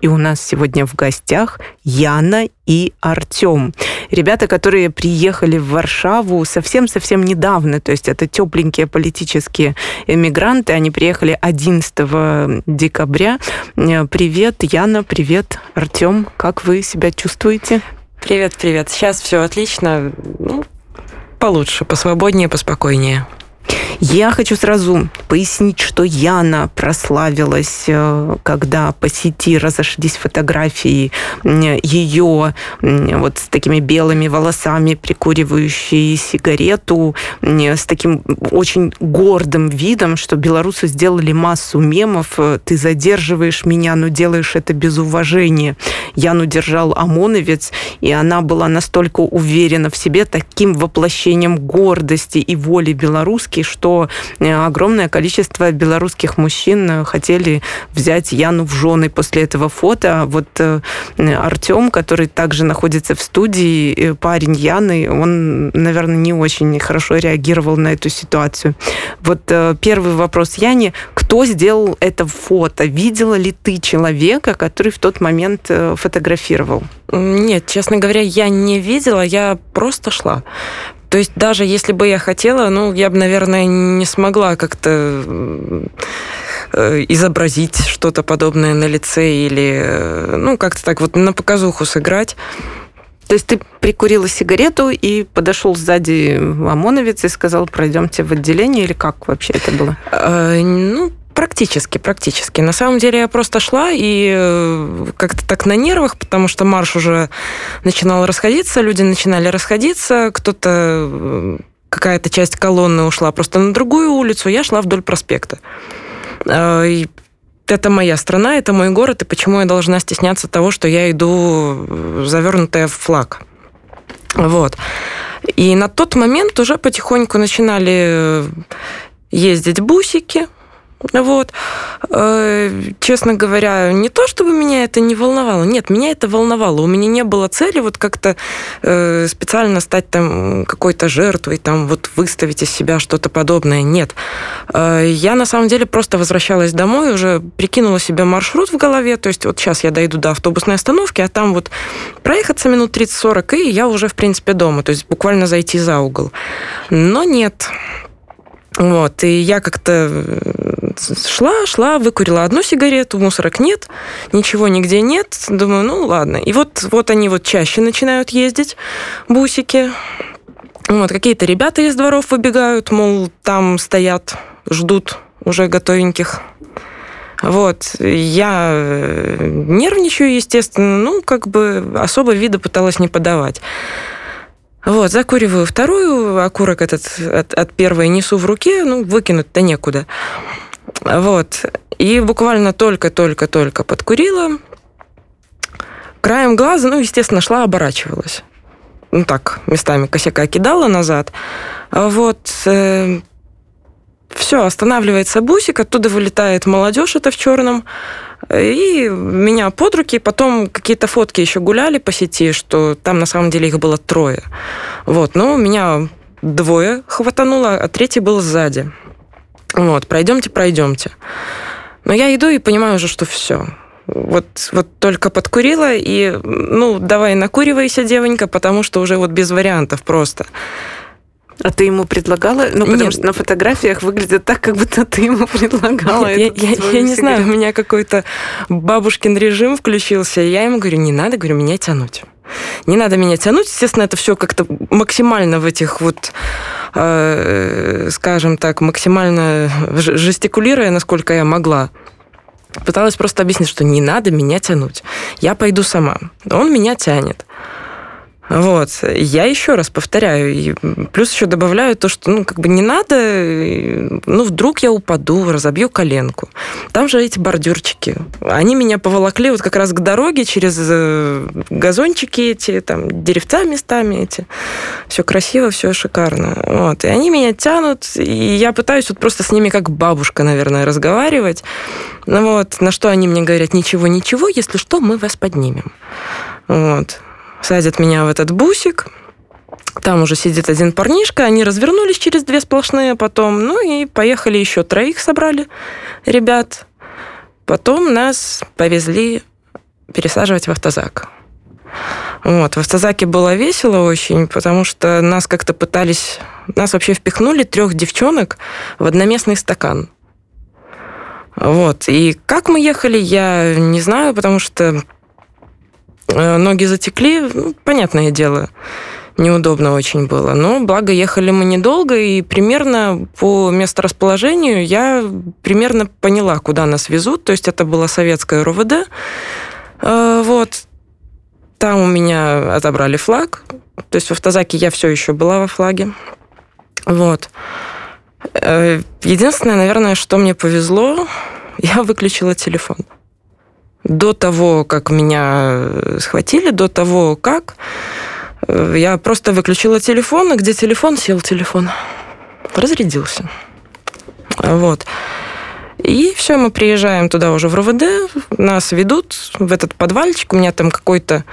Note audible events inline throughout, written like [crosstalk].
И у нас сегодня в гостях Яна и Артем. Ребята, которые приехали в Варшаву совсем-совсем недавно, то есть это тепленькие политические эмигранты, они приехали 11 декабря. Привет, Яна, привет, Артем, как вы себя чувствуете? Привет, привет. Сейчас все отлично. Ну, получше, посвободнее, поспокойнее. Я хочу сразу пояснить, что Яна прославилась, э, когда по сети разошлись фотографии ее вот с такими белыми волосами, прикуривающей сигарету, с таким очень гордым видом, что белорусы сделали массу мемов. Э, Ты задерживаешь меня, но делаешь это без уважения. Яну держал ОМОНовец, и она была настолько уверена в себе, таким воплощением гордости и воли белорусской, что э, огромное количество белорусских мужчин э, хотели взять Яну в жены после этого фото. Вот э, Артем, который также находится в студии, парень Яны, он, наверное, не очень хорошо реагировал на эту ситуацию. Вот первый вопрос Яне. Кто сделал это фото? Видела ли ты человека, который в тот момент фотографировал? Нет, честно говоря, я не видела, я просто шла. То есть даже если бы я хотела, ну, я бы, наверное, не смогла как-то э, изобразить что-то подобное на лице или, э, ну, как-то так вот на показуху сыграть. То есть ты прикурила сигарету и подошел сзади ОМОНовец и сказал, пройдемте в отделение, или как вообще это было? Э, ну, Практически, практически. На самом деле я просто шла и э, как-то так на нервах, потому что марш уже начинал расходиться, люди начинали расходиться, кто-то э, какая-то часть колонны ушла просто на другую улицу, я шла вдоль проспекта. Э, и это моя страна, это мой город, и почему я должна стесняться того, что я иду завернутая в флаг. Вот. И на тот момент уже потихоньку начинали ездить бусики, вот. Э, честно говоря, не то, чтобы меня это не волновало. Нет, меня это волновало. У меня не было цели вот как-то э, специально стать там какой-то жертвой, там вот выставить из себя что-то подобное. Нет. Э, я на самом деле просто возвращалась домой, уже прикинула себе маршрут в голове. То есть вот сейчас я дойду до автобусной остановки, а там вот проехаться минут 30-40, и я уже, в принципе, дома. То есть буквально зайти за угол. Но нет. Вот, и я как-то шла, шла, выкурила одну сигарету, мусорок нет, ничего нигде нет. Думаю, ну ладно. И вот, вот они вот чаще начинают ездить, бусики. Вот, какие-то ребята из дворов выбегают, мол, там стоят, ждут уже готовеньких. Вот, я э, нервничаю, естественно, ну, как бы особо вида пыталась не подавать. Вот, закуриваю вторую, окурок этот от, от первой несу в руке, ну, выкинуть-то некуда. Вот. И буквально только-только-только подкурила. Краем глаза, ну, естественно, шла, оборачивалась. Ну, так, местами косяка кидала назад. Вот. Э, все, останавливается бусик, оттуда вылетает молодежь, это в черном, и меня под руки, потом какие-то фотки еще гуляли по сети, что там на самом деле их было трое. Вот, но меня двое хватануло, а третий был сзади. Вот, пройдемте, пройдемте. Но я иду и понимаю уже, что все. Вот, вот только подкурила, и, ну, давай накуривайся, девонька, потому что уже вот без вариантов просто. А ты ему предлагала? Ну, потому Нет. что на фотографиях выглядит так, как будто ты ему [laughs] предлагала. Нет, я, я, я не знаю, у меня какой-то бабушкин режим включился. И я ему говорю, не надо, говорю, меня тянуть. Не надо меня тянуть. Естественно, это все как-то максимально в этих вот, э, скажем так, максимально жестикулируя, насколько я могла. Пыталась просто объяснить, что не надо меня тянуть. Я пойду сама. Он меня тянет. Вот. Я еще раз повторяю, и плюс еще добавляю то, что, ну, как бы не надо, ну, вдруг я упаду, разобью коленку. Там же эти бордюрчики. Они меня поволокли вот как раз к дороге через э, газончики эти, там, деревца местами эти. Все красиво, все шикарно. Вот. И они меня тянут, и я пытаюсь вот просто с ними как бабушка, наверное, разговаривать. Ну вот, на что они мне говорят, ничего, ничего, если что, мы вас поднимем. Вот садят меня в этот бусик, там уже сидит один парнишка, они развернулись через две сплошные потом, ну и поехали еще троих собрали ребят. Потом нас повезли пересаживать в автозак. Вот. В автозаке было весело очень, потому что нас как-то пытались... Нас вообще впихнули трех девчонок в одноместный стакан. Вот. И как мы ехали, я не знаю, потому что ноги затекли, ну, понятное дело, неудобно очень было. Но благо ехали мы недолго, и примерно по месторасположению я примерно поняла, куда нас везут. То есть это была советская РОВД. Э, вот. Там у меня отобрали флаг. То есть в автозаке я все еще была во флаге. Вот. Э, единственное, наверное, что мне повезло, [laughs] я выключила телефон. До того, как меня схватили, до того, как э, я просто выключила телефон, и где телефон, сел телефон. Разрядился. Вот. И все, мы приезжаем туда уже в РОВД, нас ведут в этот подвальчик, у меня там какой-то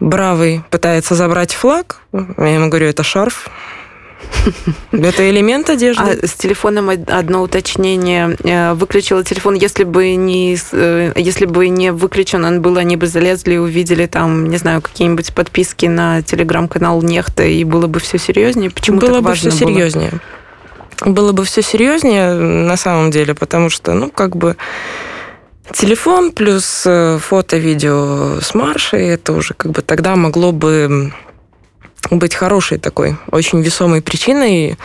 бравый пытается забрать флаг. Я ему говорю, это шарф. [laughs] Это элемент одежды. А с телефоном одно уточнение. Э, выключила телефон, если бы не, э, если бы не выключен он был, они бы залезли и увидели там, не знаю, какие-нибудь подписки на телеграм-канал Нехта, и было бы все серьезнее. Почему было бы все серьезнее. Было? было бы все серьезнее на самом деле, потому что, ну, как бы телефон плюс э, фото, видео с маршей, это уже как бы тогда могло бы быть хорошей такой, очень весомой причиной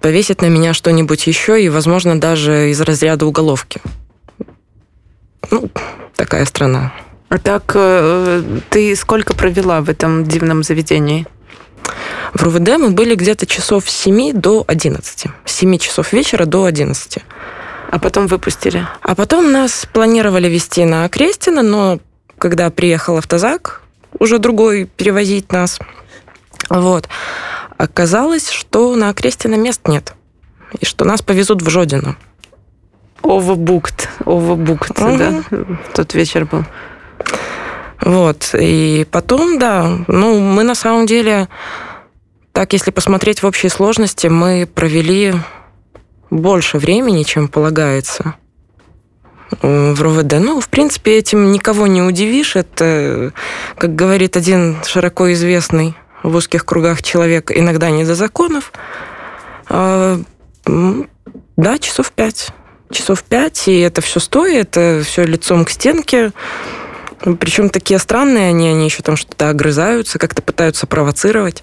повесить на меня что-нибудь еще и, возможно, даже из разряда уголовки. Ну, такая страна. А так, э, ты сколько провела в этом дивном заведении? В РУВД мы были где-то часов с 7 до 11. С 7 часов вечера до 11. А потом выпустили? А потом нас планировали вести на Крестина, но когда приехал автозак, уже другой перевозить нас. Вот. Оказалось, что на Крестина мест нет. И что нас повезут в Жодино. Овобукт. Овобукт, угу. да. Тот вечер был. Вот. И потом, да, ну, мы на самом деле, так, если посмотреть в общей сложности, мы провели больше времени, чем полагается в РОВД. Ну, в принципе, этим никого не удивишь. Это, как говорит один широко известный в узких кругах человек, иногда не до законов. А, да, часов пять. Часов пять, и это все стоит, это все лицом к стенке. Причем такие странные они, они еще там что-то огрызаются, как-то пытаются провоцировать.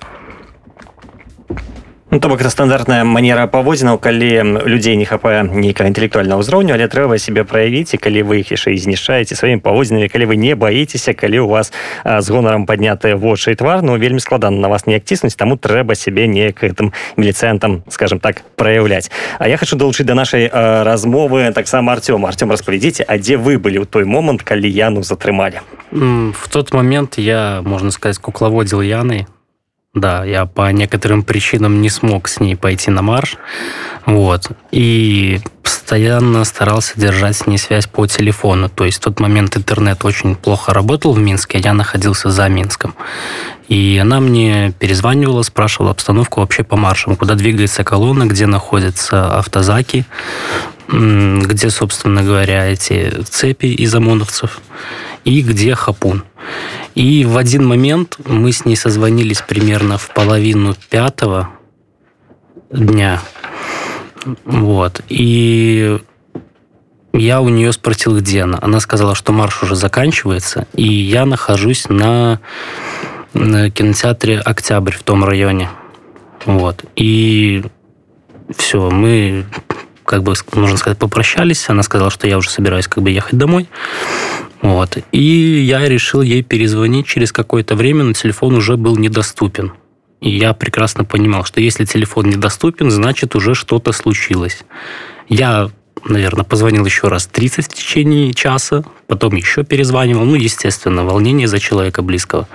Ну, то бок это стандартная манера паводзінаў калі людзей не хапае нейкага інтэлектуальнага ўзроўню але трэба себе праявіць і калі вы іх яшчэ і знішчаеце сваім паводзінамі калі вы не баіцеся калі у вас а, з гонарам паднятыя вочы і твар ну вельмі складана на вас неяк ціснуць таму трэба сябе неяк гэтым міліцэнтам скажем так праяўляць. А я хочу далучыць да нашай а, размовы таксама Артём Артём распавядзіце А дзе вы былі ў той момант калі яну затрымалі? В тот момент я можно сказать кукловодил яны Да, я по некоторым причинам не смог с ней пойти на марш. Вот. И постоянно старался держать с ней связь по телефону. То есть в тот момент интернет очень плохо работал в Минске, я находился за Минском. И она мне перезванивала, спрашивала обстановку вообще по маршам, куда двигается колонна, где находятся автозаки, где, собственно говоря, эти цепи из ОМОНовцев и где Хапун. И в один момент мы с ней созвонились примерно в половину пятого дня. Вот. И я у нее спросил, где она. Она сказала, что марш уже заканчивается, и я нахожусь на, на кинотеатре «Октябрь» в том районе. Вот. И все, мы как бы, можно сказать, попрощались. Она сказала, что я уже собираюсь как бы ехать домой. Вот. И я решил ей перезвонить через какое-то время, но телефон уже был недоступен. И я прекрасно понимал, что если телефон недоступен, значит уже что-то случилось. Я, наверное, позвонил еще раз 30 в течение часа, потом еще перезванивал. Ну, естественно, волнение за человека близкого.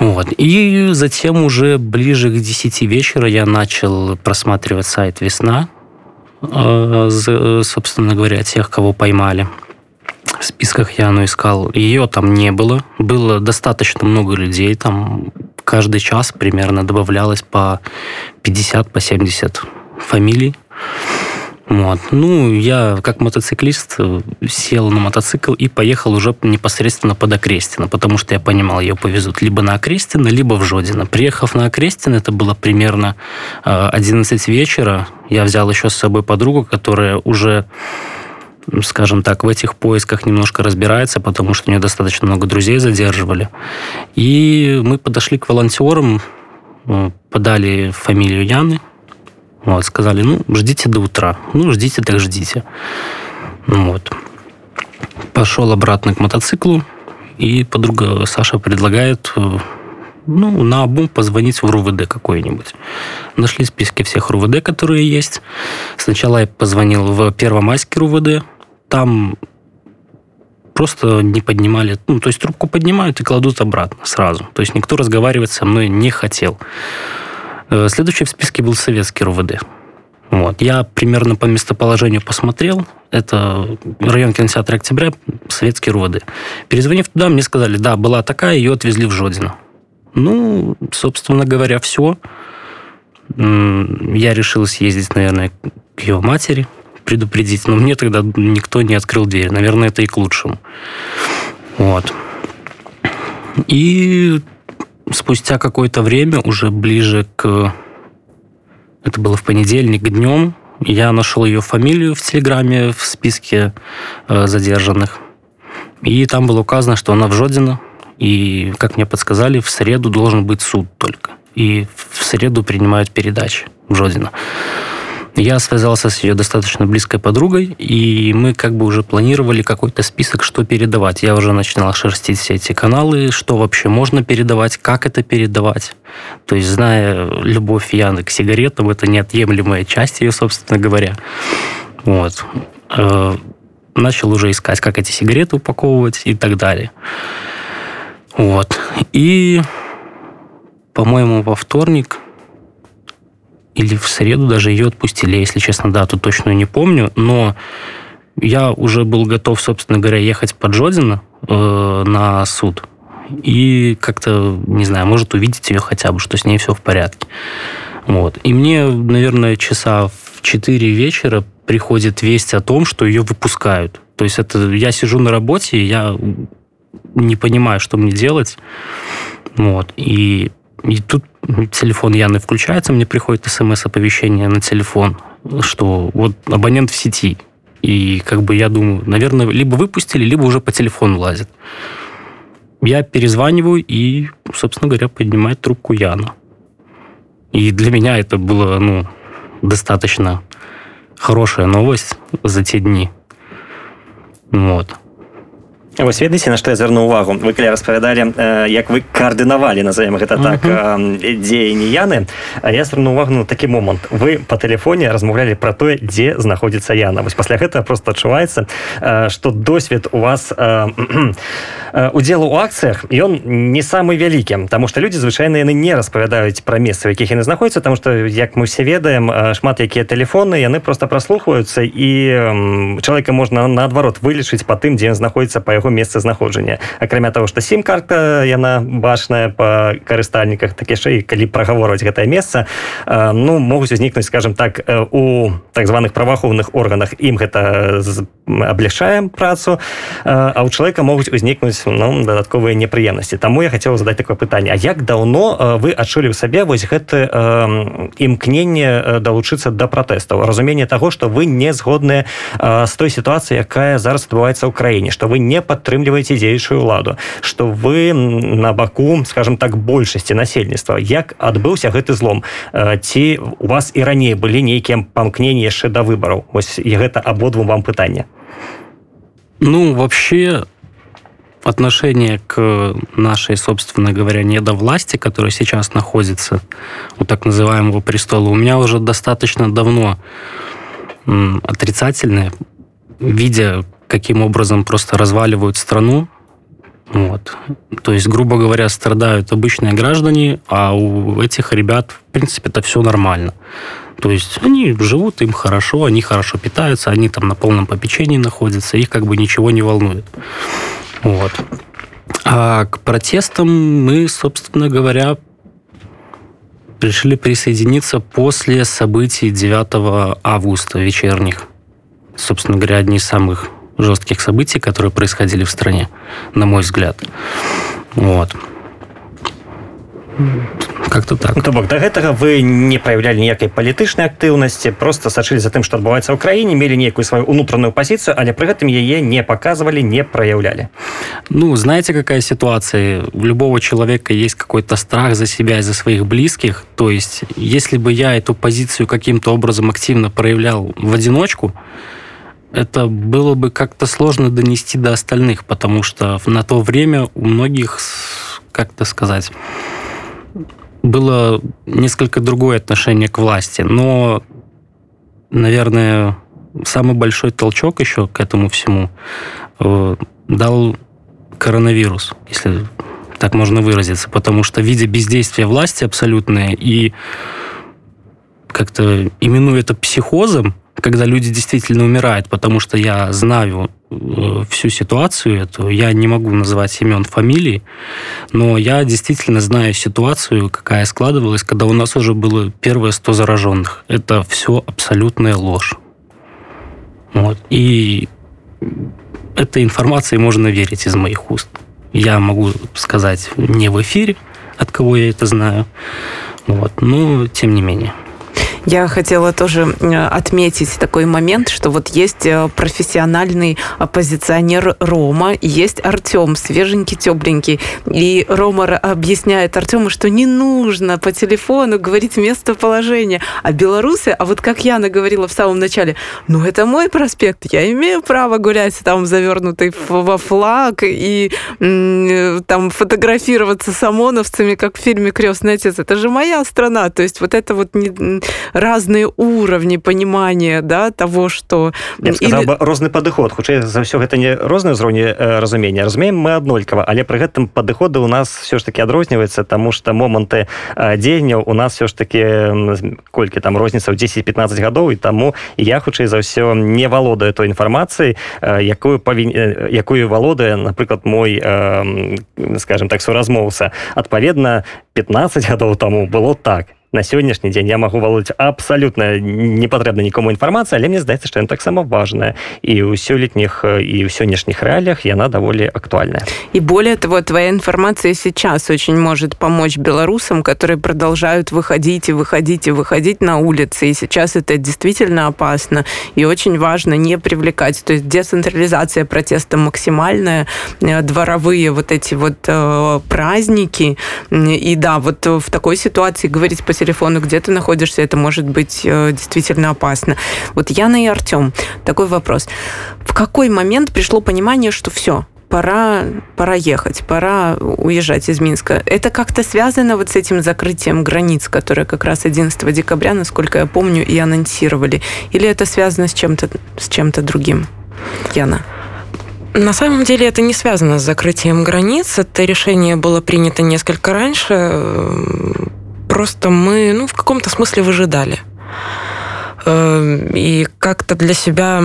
Вот. И затем уже ближе к 10 вечера я начал просматривать сайт «Весна», собственно говоря, тех, кого поймали в списках я ну, искал. Ее там не было. Было достаточно много людей. Там каждый час примерно добавлялось по 50, по 70 фамилий. Вот. Ну, я как мотоциклист сел на мотоцикл и поехал уже непосредственно под Окрестино, потому что я понимал, ее повезут либо на Окрестино, либо в Жодино. Приехав на Окрестино, это было примерно 11 вечера, я взял еще с собой подругу, которая уже скажем так, в этих поисках немножко разбирается, потому что у нее достаточно много друзей задерживали. И мы подошли к волонтерам, э, подали фамилию Яны, вот, сказали, ну, ждите до утра. Ну, ждите, так ждите. Ну, вот. Пошел обратно к мотоциклу, и подруга Саша предлагает э, ну, на обум позвонить в РУВД какой-нибудь. Нашли списки всех РУВД, которые есть. Сначала я позвонил в Первомайский РУВД. Там просто не поднимали, ну, то есть трубку поднимают и кладут обратно сразу. То есть никто разговаривать со мной не хотел. Э, следующий в списке был советский РУВД. Вот. Я примерно по местоположению посмотрел. Это район кинотеатра «Октября», советский РУВД. Перезвонив туда, мне сказали, да, была такая, ее отвезли в Жодино. Ну, собственно говоря, все. Я решил съездить, наверное, к ее матери, предупредить. Но мне тогда никто не открыл дверь. Наверное, это и к лучшему. Вот. И спустя какое-то время, уже ближе к... Это было в понедельник днем, я нашел ее фамилию в Телеграме в списке э, задержанных. И там было указано, что она в Жодино, и, как мне подсказали, в среду должен быть суд только. И в среду принимают передачи в Жодино. Я связался с ее достаточно близкой подругой, и мы как бы уже планировали какой-то список, что передавать. Я уже начинал шерстить все эти каналы, что вообще можно передавать, как это передавать. То есть, зная любовь Яны к сигаретам, это неотъемлемая часть ее, собственно говоря. Вот. Э, начал уже искать, как эти сигареты упаковывать и так далее. Вот. И, по-моему, во вторник или в среду даже ее отпустили, если честно, дату точно не помню, но я уже был готов, собственно говоря, ехать под Жодино э, на суд и как-то, не знаю, может увидеть ее хотя бы, что с ней все в порядке. Вот. И мне, наверное, часа в 4 вечера приходит весть о том, что ее выпускают. То есть это я сижу на работе, я не понимаю, что мне делать. Вот. И, и тут телефон Яны включается, мне приходит смс-оповещение на телефон, что вот абонент в сети. И как бы я думаю, наверное, либо выпустили, либо уже по телефону лазит. Я перезваниваю и, собственно говоря, поднимает трубку Яна. И для меня это было, ну, достаточно хорошая новость за те дни. Вот. Вось ведаеце на што я звярну увагу? Вы калі распавядалі як вы каардынавалі назовем гэта так дзеянні яны А я звярну увагу на такі момант. Вы по тэлефоне размаўлялі про тое дзе знаходзіцца яна. Вось пасля гэта просто адчуваецца что досвед у вас удзелу у акцыях ён не самы вялікі. Тому что люди звычайна яны не распавядаюць пра месцы якіх яны знаходзяцца там что як мы все ведаем шмат якія тэлефоны яны просто праслухваюцца і чалавека можна наадварот вылічыць по тым дзе ён знаходіцца па яго месцазнаходжання акрамя того что сим-карта яна бачная по карыстальніках так яшчэ і калі прагаворваць гэтае месца ну могуць узнікнуць скажем так у так званых праваахоўных органах. Ім гэта аблягчаем працу а у чалавека могуць узнікнуць ну, дадатковыя непрыемнасці. Таму я хотел задать такое пытанне. А як даўно вы адчулі ў сабе вось гэты імкненне далучыцца да пратэстаў? Разуменне того что вы не згодныя з той сітуацыі якая зараз адбываецца ў краіне что вы не падтрымліваеце дзеючую ладу что вы на баку скажем так большасці насельніцтва як адбыўся гэты злом ці у вас і раней былі нейкія памкненні яшчэ да выбараў ось і гэта абодвум вам пытання ну вообще отношение к нашей, собственно говоря, недовласти, которая сейчас находится у так называемого престола, у меня уже достаточно давно отрицательное, видя, каким образом просто разваливают страну. Вот. То есть, грубо говоря, страдают обычные граждане, а у этих ребят, в принципе, это все нормально. То есть они живут, им хорошо, они хорошо питаются, они там на полном попечении находятся, их как бы ничего не волнует. Вот. А к протестам мы, собственно говоря, решили присоединиться после событий 9 августа вечерних. Собственно говоря, одни из самых жестких событий, которые происходили в стране, на мой взгляд. Вот. как-то так ну, то бок до гэтага вы не проявлялі ніякай палітычнай актыўнасці просто сачылі за тым што адбываецца ў краіне мелі нейкую сваю унутраную пазіцыю але пры гэтым яе не показывали не проявляли ну знаете какая ситуация у любого человека есть какой-то страх за себя и за своих близких то есть если бы я эту позицию каким-то образом активно проявлял в одиночку это было бы как-то сложно донести до остальных потому что на то время у многих как-то сказать было несколько другое отношение к власти, но, наверное, самый большой толчок еще к этому всему э, дал коронавирус, если так можно выразиться, потому что видя бездействие власти абсолютное и как-то именуя это психозом, когда люди действительно умирают, потому что я знаю э, всю ситуацию эту, я не могу называть имен, фамилий, но я действительно знаю ситуацию, какая складывалась, когда у нас уже было первые 100 зараженных. Это все абсолютная ложь. Вот. И этой информации можно верить из моих уст. Я могу сказать не в эфире, от кого я это знаю, вот, но тем не менее. Я хотела тоже э, отметить такой момент, что вот есть э, профессиональный оппозиционер Рома, есть Артем, свеженький, тепленький. И Рома объясняет Артему, что не нужно по телефону говорить местоположение. А белорусы, а вот как Яна говорила в самом начале, ну это мой проспект, я имею право гулять там завернутый во флаг и э, там фотографироваться с ОМОНовцами, как в фильме «Крестный отец». Это же моя страна. То есть вот это вот не разные уровни понимания да, того, что... Сказал Или... розны падыход. Хутчэй за ўсё гэта не розныя ўзроўні э, разумення. Разумеем мы аднолькава, але пры гэтым падыходы у нас все ж таки адрозніваецца, таму што моманты э, дзеянняў у нас все ж таки колькі там розніца ў 10-15 гадоў і таму я хутчэй за ўсё не валодаю той інфармацыі, э, якую павін... якую валодае, напрыклад, мой скажем так суразмоўца. Адпаведна 15 гадоў таму было так на сённяшні дзень я магу валодаць абсалютна не патрэбна нікому інфармацыя але мне здаецца што ён таксама важная і ў сёлетніх і ў сённяшніх рэалиях яна даволі актуальная и более того твоя информация сейчас очень может помочь белорусам которые продолжают выходить и выходить и выходить на улицы и сейчас это действительно опасно и очень важно не привлекать то есть децентрализация протеста максимальная э, дворовые вот эти вот э, праздники и да вот в такой ситуации говорить по телефону, где ты находишься, это может быть э, действительно опасно. Вот Яна и Артем, такой вопрос. В какой момент пришло понимание, что все, пора, пора ехать, пора уезжать из Минска. Это как-то связано вот с этим закрытием границ, которое как раз 11 декабря, насколько я помню, и анонсировали? Или это связано с чем-то с чем-то другим? Яна. На самом деле это не связано с закрытием границ. Это решение было принято несколько раньше просто мы, ну, в каком-то смысле выжидали. Эм, и как-то для себя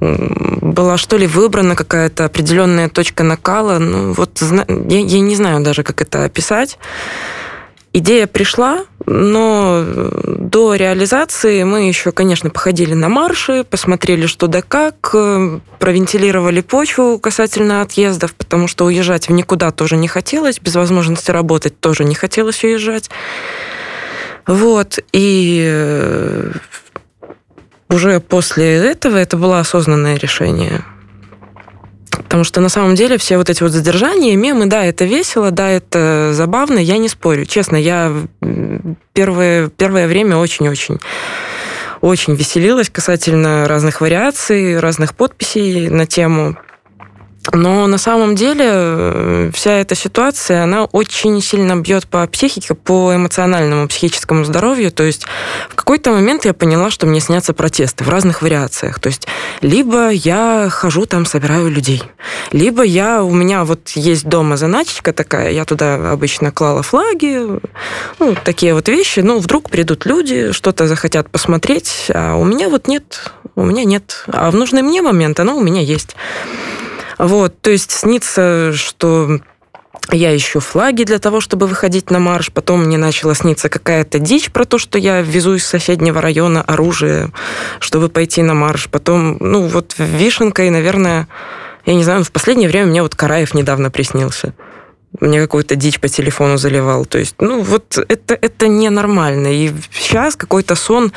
была что ли выбрана какая-то определенная точка накала. Ну, вот я, я не знаю даже, как это описать. Идея пришла, но до реализации мы еще, конечно, походили на марши, посмотрели, что да как, э, провентилировали почву касательно отъездов, потому что уезжать в никуда тоже не хотелось, без возможности работать тоже не хотелось уезжать. Вот, и э, уже после этого это было осознанное решение. Потому что на самом деле все вот эти вот задержания, мемы, да, это весело, да, это забавно, я не спорю. Честно, я первое, первое время очень-очень очень веселилась касательно разных вариаций, разных подписей на тему но на самом деле э, вся эта ситуация, она очень сильно бьет по психике, по эмоциональному, психическому здоровью. То есть в какой-то момент я поняла, что мне снятся протесты в разных вариациях. То есть либо я хожу там, собираю людей, либо я, у меня вот есть дома заначка такая, я туда обычно клала флаги, ну, такие вот вещи. Ну, вдруг придут люди, что-то захотят посмотреть, а у меня вот нет, у меня нет. А в нужный мне момент оно у меня есть. Вот, то есть снится, что я ищу флаги для того, чтобы выходить на марш. Потом мне начала сниться какая-то дичь про то, что я везу из соседнего района оружие, чтобы пойти на марш. Потом, ну, вот вишенка и, наверное, я не знаю, в последнее время мне вот Караев недавно приснился. Мне какую-то дичь по телефону заливал. То есть, ну, вот это, это ненормально. И сейчас какой-то сон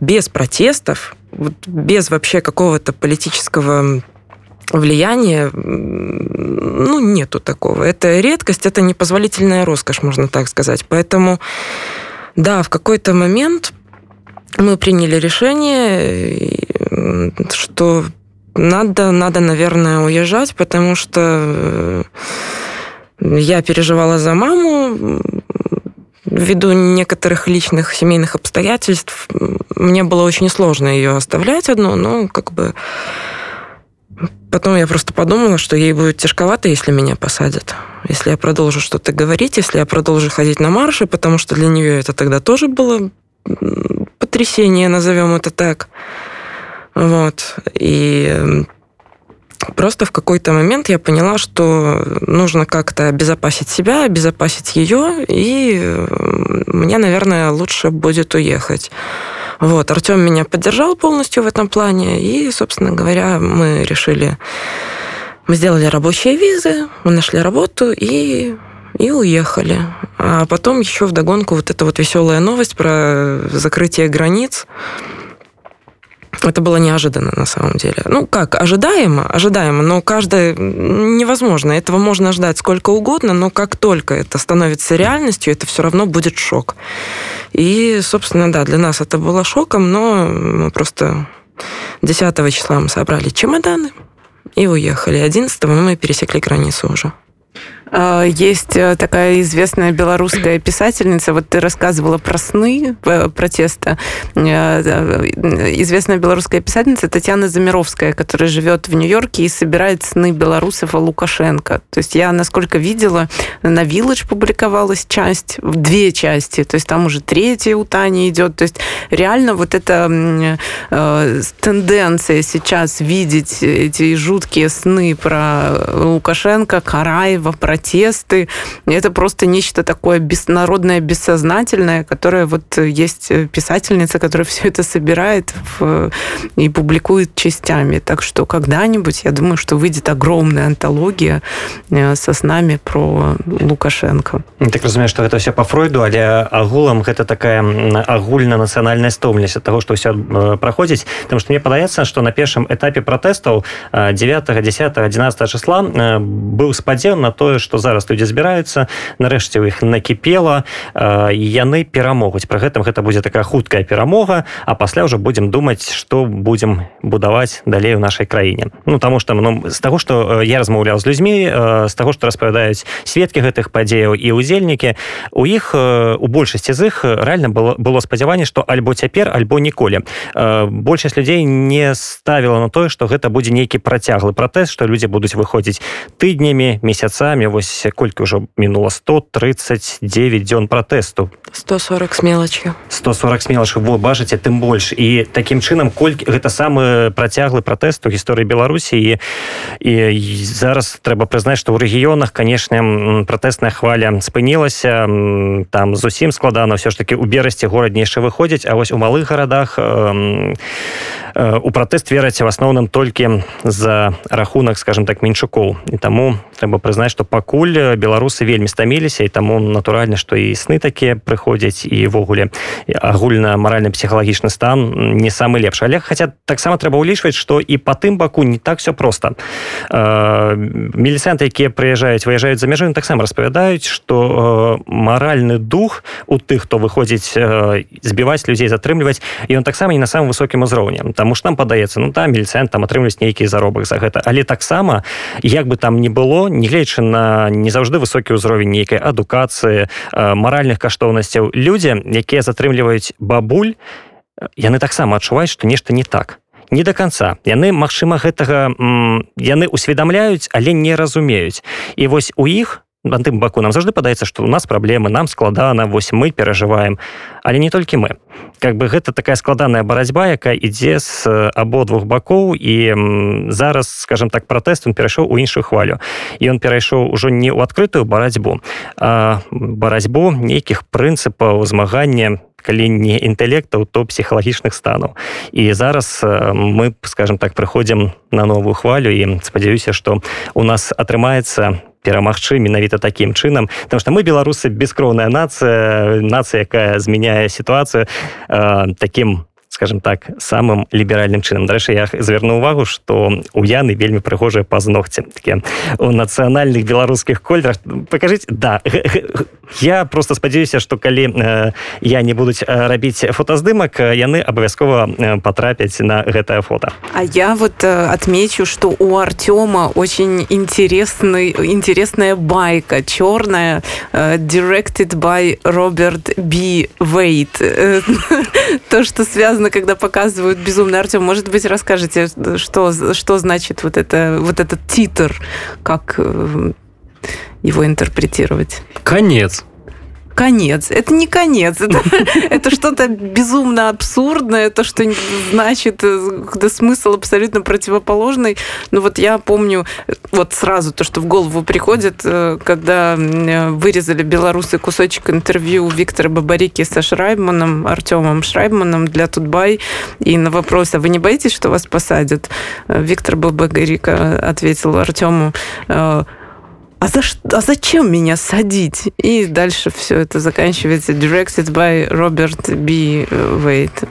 без протестов, без вообще какого-то политического влияния, ну, нету такого. Это редкость, это непозволительная роскошь, можно так сказать. Поэтому, да, в какой-то момент мы приняли решение, что надо, надо, наверное, уезжать, потому что э, я переживала за маму, ввиду некоторых личных семейных обстоятельств мне было очень сложно ее оставлять одну, но как бы Потом я просто подумала, что ей будет тяжковато, если меня посадят. Если я продолжу что-то говорить, если я продолжу ходить на марши, потому что для нее это тогда тоже было потрясение, назовем это так. Вот. И просто в какой-то момент я поняла, что нужно как-то обезопасить себя, обезопасить ее, и мне, наверное, лучше будет уехать. Вот, Артем меня поддержал полностью в этом плане, и, собственно говоря, мы решили, мы сделали рабочие визы, мы нашли работу и и уехали. А потом еще вдогонку вот эта вот веселая новость про закрытие границ. Это было неожиданно на самом деле. Ну как, ожидаемо, ожидаемо, но каждое невозможно. Этого можно ждать сколько угодно, но как только это становится реальностью, это все равно будет шок. И, собственно, да, для нас это было шоком, но мы просто 10 числа мы собрали чемоданы и уехали. 11 мы пересекли границу уже. А, есть э, такая известная белорусская писательница, вот ты рассказывала про сны э, протеста. Э, известная белорусская писательница Татьяна Замировская, которая живет в Нью-Йорке и собирает сны белорусов о Лукашенко. То есть я, насколько видела, на Village публиковалась часть, две части, то есть там уже третья у Тани идет. То есть реально вот эта тенденция сейчас видеть эти жуткие сны про Лукашенко, Караева, про протесты. Это просто нечто такое беснародное, бессознательное, которое вот есть писательница, которая [laughs] все это собирает в, и публикует частями. Так что когда-нибудь, я думаю, что выйдет огромная антология э, со снами про Лукашенко. Так разумею, что это все по Фройду, але агулам гэта такая агульна-нацыянальная стомленасць от того, что все э, проходзіць потому что мне падаецца что на першым этапе пратэстаў 9 10 11 числа э, быў спадзеў на тое что што зараз людзі збіраюцца нарэшце у іх накіпела і яны перамогуць. Про гэтым гэта будзе такая хуткая перамога а пасля ўжо будзем думаць што будзем будаваць далей у нашай краіне. Ну таму что ну, з таго што я размаўляў з людзьмі з таго што распавядаюць сведкі гэтых падзеяў і удзельнікі у іх у большасці з іх реально было было спадзяванне што альбо цяпер альбо ніколі. Большасць людзей не ставіла на тое што гэта будзе нейкі працяглы пратэст што людзі будуць выходзіць тыднямі месяцамі вось вось колькі ўжо мінула? 139 дзён пратэсту. 140 с мелочью 140 смелаш вы бачыце тым больш. І такім чынам колькі гэта самы працяглы пратэст у гісторыі беларусі. І, і зараз трэба прызнаць што ў рэгіёнах канешне пратэсная хваля спынілася. Там зусім складана. Ўсё ж таки у берасці горад нейша выходзіць А вось у малых гарадах у у пратэст вераць в асноўным толькі за рахунак скажем так меншукоў і таму трэба прызнаць што пакуль беларусы вельмі стаміліся і таму натуральна што і сны такія прыходзяць і-ввогуле агульна маральна псіхалагічны стан не самы лепшы але хаця таксама трэба ўлічваць што і па тым баку не так все просто меліцэнты якія прыязджаюць выязджаюць за мяжы таксама распавядаюць што маральны дух у тых хто выходзіць збіваць людзей затрымліваць ён таксама не на самым высокім узроўні Таму ж нам падаецца ну там мільцэн там атрымліваць нейкі заробак за гэта. Але таксама як бы там не было нягледзячы на не заўжды высокі ўзровень нейкай адукацыі маральных каштоўнасцяў людзі якія затрымліваюць бабуль яны таксама адчуваюць што нешта не так. Не до конца яны магчыма гэтага яны усведамляюць але не разумеюць. І вось у іх на тым баку нам заўжды падаецца што у нас праблемы нам складана вось мы перажываем. Але не толькі мы. Как бы гэта такая складаная барацьба якая ідзе з абодвух бакоў і зараз скажем так пратэст он перайшоў у іншую хвалю. І он перайшоў ужо не ў адкрытую барацьбу барацьбу нейкіх прынцыпаў змагання калі не інтэлектаў то псіхалагічных станаў. І зараз мы скажем так прыходзім на новую хвалю і спадзяюся што у нас атрымаецца перамагчы менавіта такім чынам потому что мы беларусы бескроўная нацыя нацыя якая змяняе сітуацыю э, таким скажем так самым ліберальным чынам дарэчы я зверну увагу что у яны вельмі прыгожыя пазногці такія у нацыянальных беларускіх колерах покажите да я просто спадзяюся что калі э, я не будуць рабіць фотаздымак яны абавязкова потрапяць на гэтае фото. А я вот отмечу что у артема очень интересный интересная байка черная directed by роберт би вейт то что связано когда показывают «Безумный Артем», может быть, расскажете, что, что значит вот, это, вот этот титр, как э, его интерпретировать? Конец конец. Это не конец. Это, [laughs] это что-то безумно абсурдное, то, что значит, э, когда смысл абсолютно противоположный. Ну вот я помню вот сразу то, что в голову приходит, э, когда вырезали белорусы кусочек интервью Виктора Бабарики со Шрайбманом, Артемом Шрайбманом для Тутбай. И на вопрос, а вы не боитесь, что вас посадят? Э, Виктор Бабарика ответил Артему, а, за, а зачем меня садить? И дальше все это заканчивается directed by Роберт B. Вейт.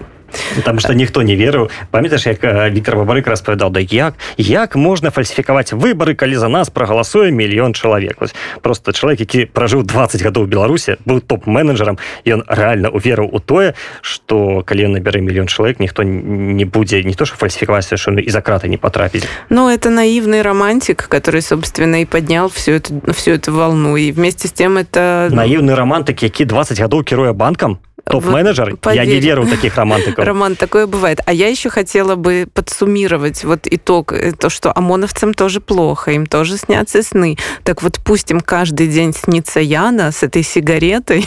Там что ніхто не верыў памятаеш як Віктор бабарык распавядаў да як як можна фальсіфікаваць выбары калі за нас прагаласуе мільён чалавек просто чалавек які пражыў 20 гадоў беларусе быў топ-менеджерам ён реально уверыў у тое что калі набяры мільён чалавек ніхто не будзе не то что фальсіфікаваць совершенно і за краты не потрапіць но это наивный романтик который собственно и поднял всю эту всю эту волну и вместе с тем это наивный романтык які 20 гадоў кіруя банкам Топ-менеджер? Вот, я не верю в таких романтиков. Роман, такое бывает. А я еще хотела бы подсуммировать вот итог, э, то, что ОМОНовцам тоже плохо, им тоже снятся сны. Так вот пусть им каждый день снится Яна с этой сигаретой.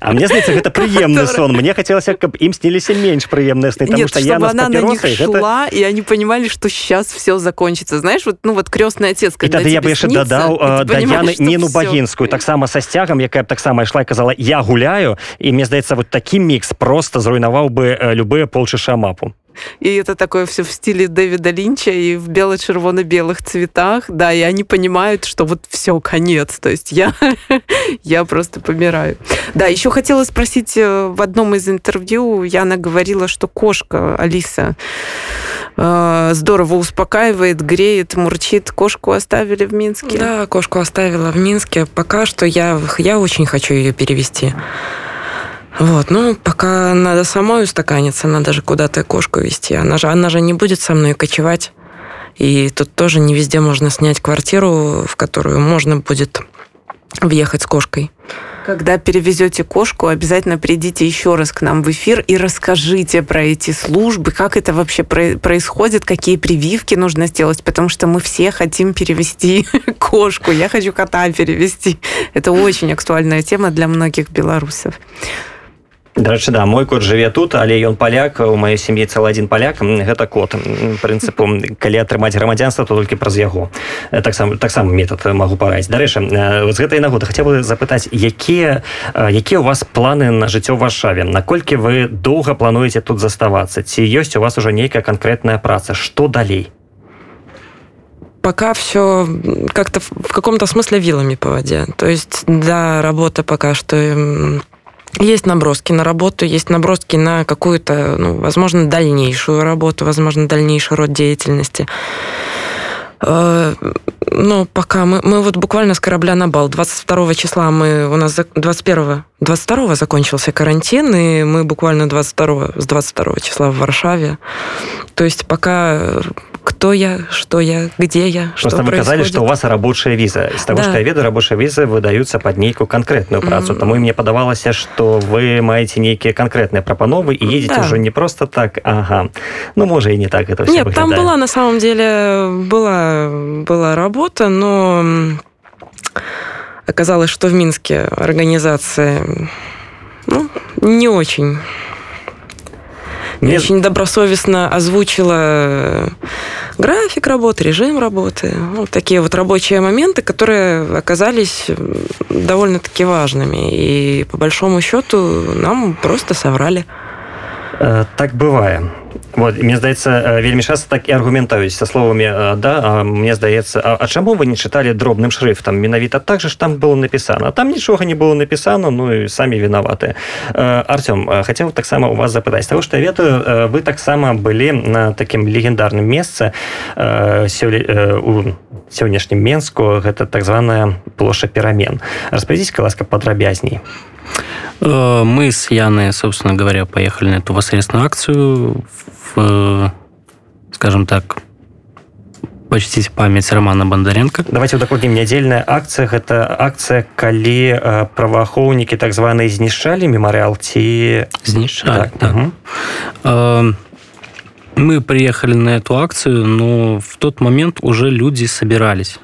А мне здаецца гэта прыемны сон мне хацелось каб ім сніліся менш прыемныя сны Нет, что Яна она на них шла это... и они понимали что сейчас все закончится знаешь вот ну вот крестный отец когда тады я бы яшчэ дадаў да Яны Ніну Багінскую таксама са сцягам якая таксама ішла казала я гуляю і мне здаецца вот такі мікс просто зруйнаваў бы любыя полчыша мапу и это такое все в стиле Дэвида Линча и в бело-червоно-белых цветах, да, и они понимают, что вот все, конец, то есть я, [laughs] я просто помираю. Да, еще хотела спросить, э, в одном из интервью Яна говорила, что кошка Алиса э, здорово успокаивает, греет, мурчит. Кошку оставили в Минске? Да, кошку оставила в Минске. Пока что я, я очень хочу ее перевести. Вот, ну, пока надо самой устаканиться, надо же куда-то кошку вести. Она же, она же не будет со мной кочевать. И тут тоже не везде можно снять квартиру, в которую можно будет въехать с кошкой. Когда перевезете кошку, обязательно придите еще раз к нам в эфир и расскажите про эти службы, как это вообще происходит, какие прививки нужно сделать, потому что мы все хотим перевести [laughs] кошку. Я хочу кота перевести. Это очень актуальная тема для многих белорусов. Дарэчы да мой кот жыве тут але ён паляк у маёй сям'і цэлы адзін паляк гэта кот. Прынцыпу калі атрымаць грамадзянства то толькі праз яго. Таксама таксама метад магу параіць. Дарэчы з гэтай нагоды хаця бы запытаць якія якія у вас планы на жыццё в варшаве? Наколькі вы доўга плануеце тут заставацца? Ці ёсць у вас уже нейкая канкрэтная праца? Что далей? Пока все как-то в каком-то смысле вилами по воде. То есть да работа пока что есть наброски на работу, есть наброски на какую-то, ну, возможно, дальнейшую работу, возможно, дальнейший род деятельности. Э, но пока мы, мы вот буквально с корабля на бал. 22 числа мы, у нас 21 22 закончился карантин, и мы буквально 22 с 22 числа в Варшаве. То есть пока кто я, что я, где я, что Просто вы казали, что у вас рабочая виза. Из того, да. что я ведаю, рабочая виза выдаются под нейкую конкретную працу. Mm-hmm. Тому мне подавалось, что вы маете некие конкретные пропановы и едете да. уже не просто так, ага. Ну, может, и не так это все Нет, выглядает. там была, на самом деле, была, была работа, но оказалось, что в Минске организация ну, не очень не очень добросовестно озвучила график работы, режим работы. Вот такие вот рабочие моменты, которые оказались довольно-таки важными. И по большому счету нам просто соврали. Э, так бывает. Вот, мне здаецца вельмі часто так і аргументаюць са словамі да мне здаецца а, а чаму вы не чыталі дробным шрифтам менавіта так же ж там было напісана там нічога не было напісана ну і самі вінаваты Артём хацеў таксама у вас запытаць того что я ведаю вы таксама былі на такім легендарным месцы у сённяшнім менску гэта так званая плоша перамен распавядзіць ласка падрабязней мы с Яной, собственно говоря, поехали на эту воскресную акцию. в, скажем так, почтить память романа бондаренко давайте удакладнім нядзельная акция гэта акция калі э, праваахоўнікі так званыя знішчалі мемарыал ці знішчалі так, так. Угу. Э, мы приехали на эту акцию но в тот момент уже люди собирались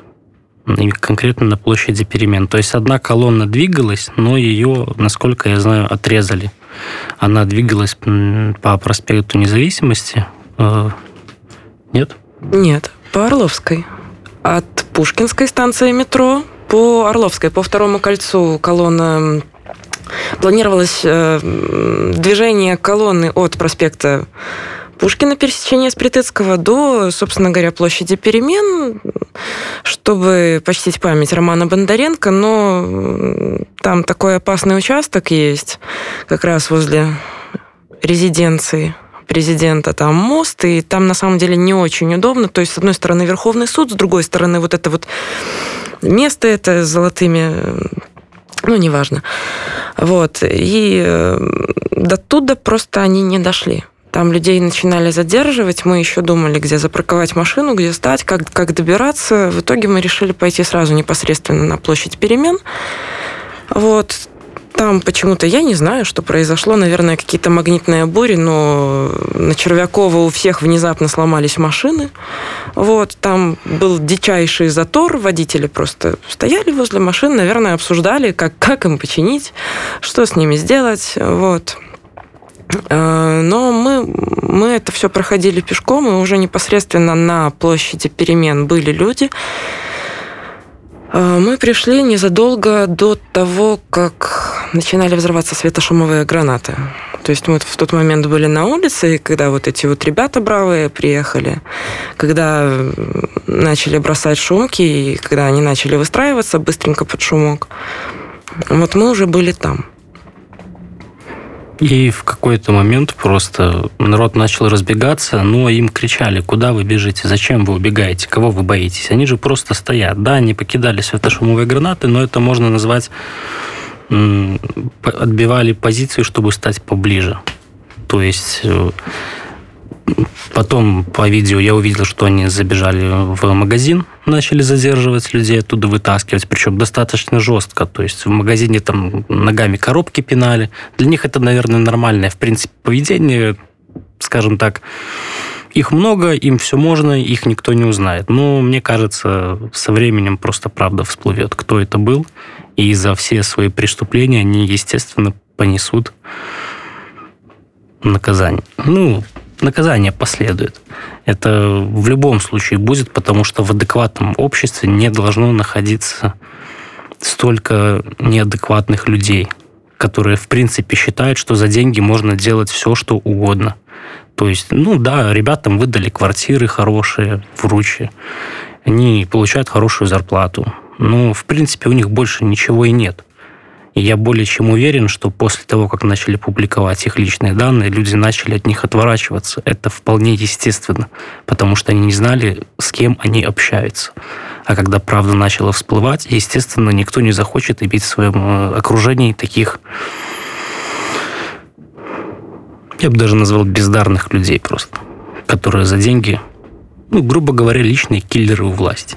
конкретно на площади перемен то есть одна колонна двигалась но ее насколько я знаю отрезали она двигалась по проспекту Независимости. Э, нет? Нет, по Орловской. От Пушкинской станции метро по Орловской, по второму кольцу колонна планировалось э, движение колонны от проспекта Пушкина пересечение с Притыцкого до, собственно говоря, площади перемен, чтобы почтить память Романа Бондаренко, но там такой опасный участок есть, как раз возле резиденции президента, там мост, и там на самом деле не очень удобно. То есть, с одной стороны, Верховный суд, с другой стороны, вот это вот место это с золотыми ну, неважно. Вот. И э, до туда просто они не дошли. Там людей начинали задерживать, мы еще думали, где запарковать машину, где стать, как, как добираться. В итоге мы решили пойти сразу непосредственно на площадь перемен. Вот, там почему-то, я не знаю, что произошло, наверное, какие-то магнитные бури, но на Червякова у всех внезапно сломались машины. Вот, там был дичайший затор, водители просто стояли возле машин, наверное, обсуждали, как, как им починить, что с ними сделать, вот. Э, но мы, мы это все проходили пешком, и уже непосредственно на площади перемен были люди. Э, мы пришли незадолго до того, как начинали взрываться светошумовые гранаты. То есть мы в тот момент были на улице, и когда вот эти вот ребята бравые приехали, когда начали бросать шумки, и когда они начали выстраиваться быстренько под шумок, вот мы уже были там. И в какой-то момент просто народ начал разбегаться, но им кричали, куда вы бежите, зачем вы убегаете, кого вы боитесь. Они же просто стоят. Да, они покидали светошумовые гранаты, но это можно назвать отбивали позицию, чтобы стать поближе. То есть э, Потом по видео я увидел, что они забежали в магазин, начали задерживать людей, оттуда вытаскивать, причем достаточно жестко. То есть в магазине там ногами коробки пинали. Для них это, наверное, нормальное, в принципе, поведение, скажем так. Их много, им все можно, их никто не узнает. Но мне кажется, со временем просто правда всплывет, кто это был. И за все свои преступления они, естественно, понесут наказание. Ну, наказание последует. Это в любом случае будет, потому что в адекватном обществе не должно находиться столько неадекватных людей, которые, в принципе, считают, что за деньги можно делать все, что угодно. То есть, ну да, ребятам выдали квартиры хорошие в Руче, они получают хорошую зарплату. Но, в принципе, у них больше ничего и нет. И я более чем уверен, что после того, как начали публиковать их личные данные, люди начали от них отворачиваться. Это вполне естественно, потому что они не знали, с кем они общаются. А когда правда начала всплывать, естественно, никто не захочет иметь в своем э, окружении таких, я бы даже назвал бездарных людей просто, которые за деньги, ну, грубо говоря, личные киллеры у власти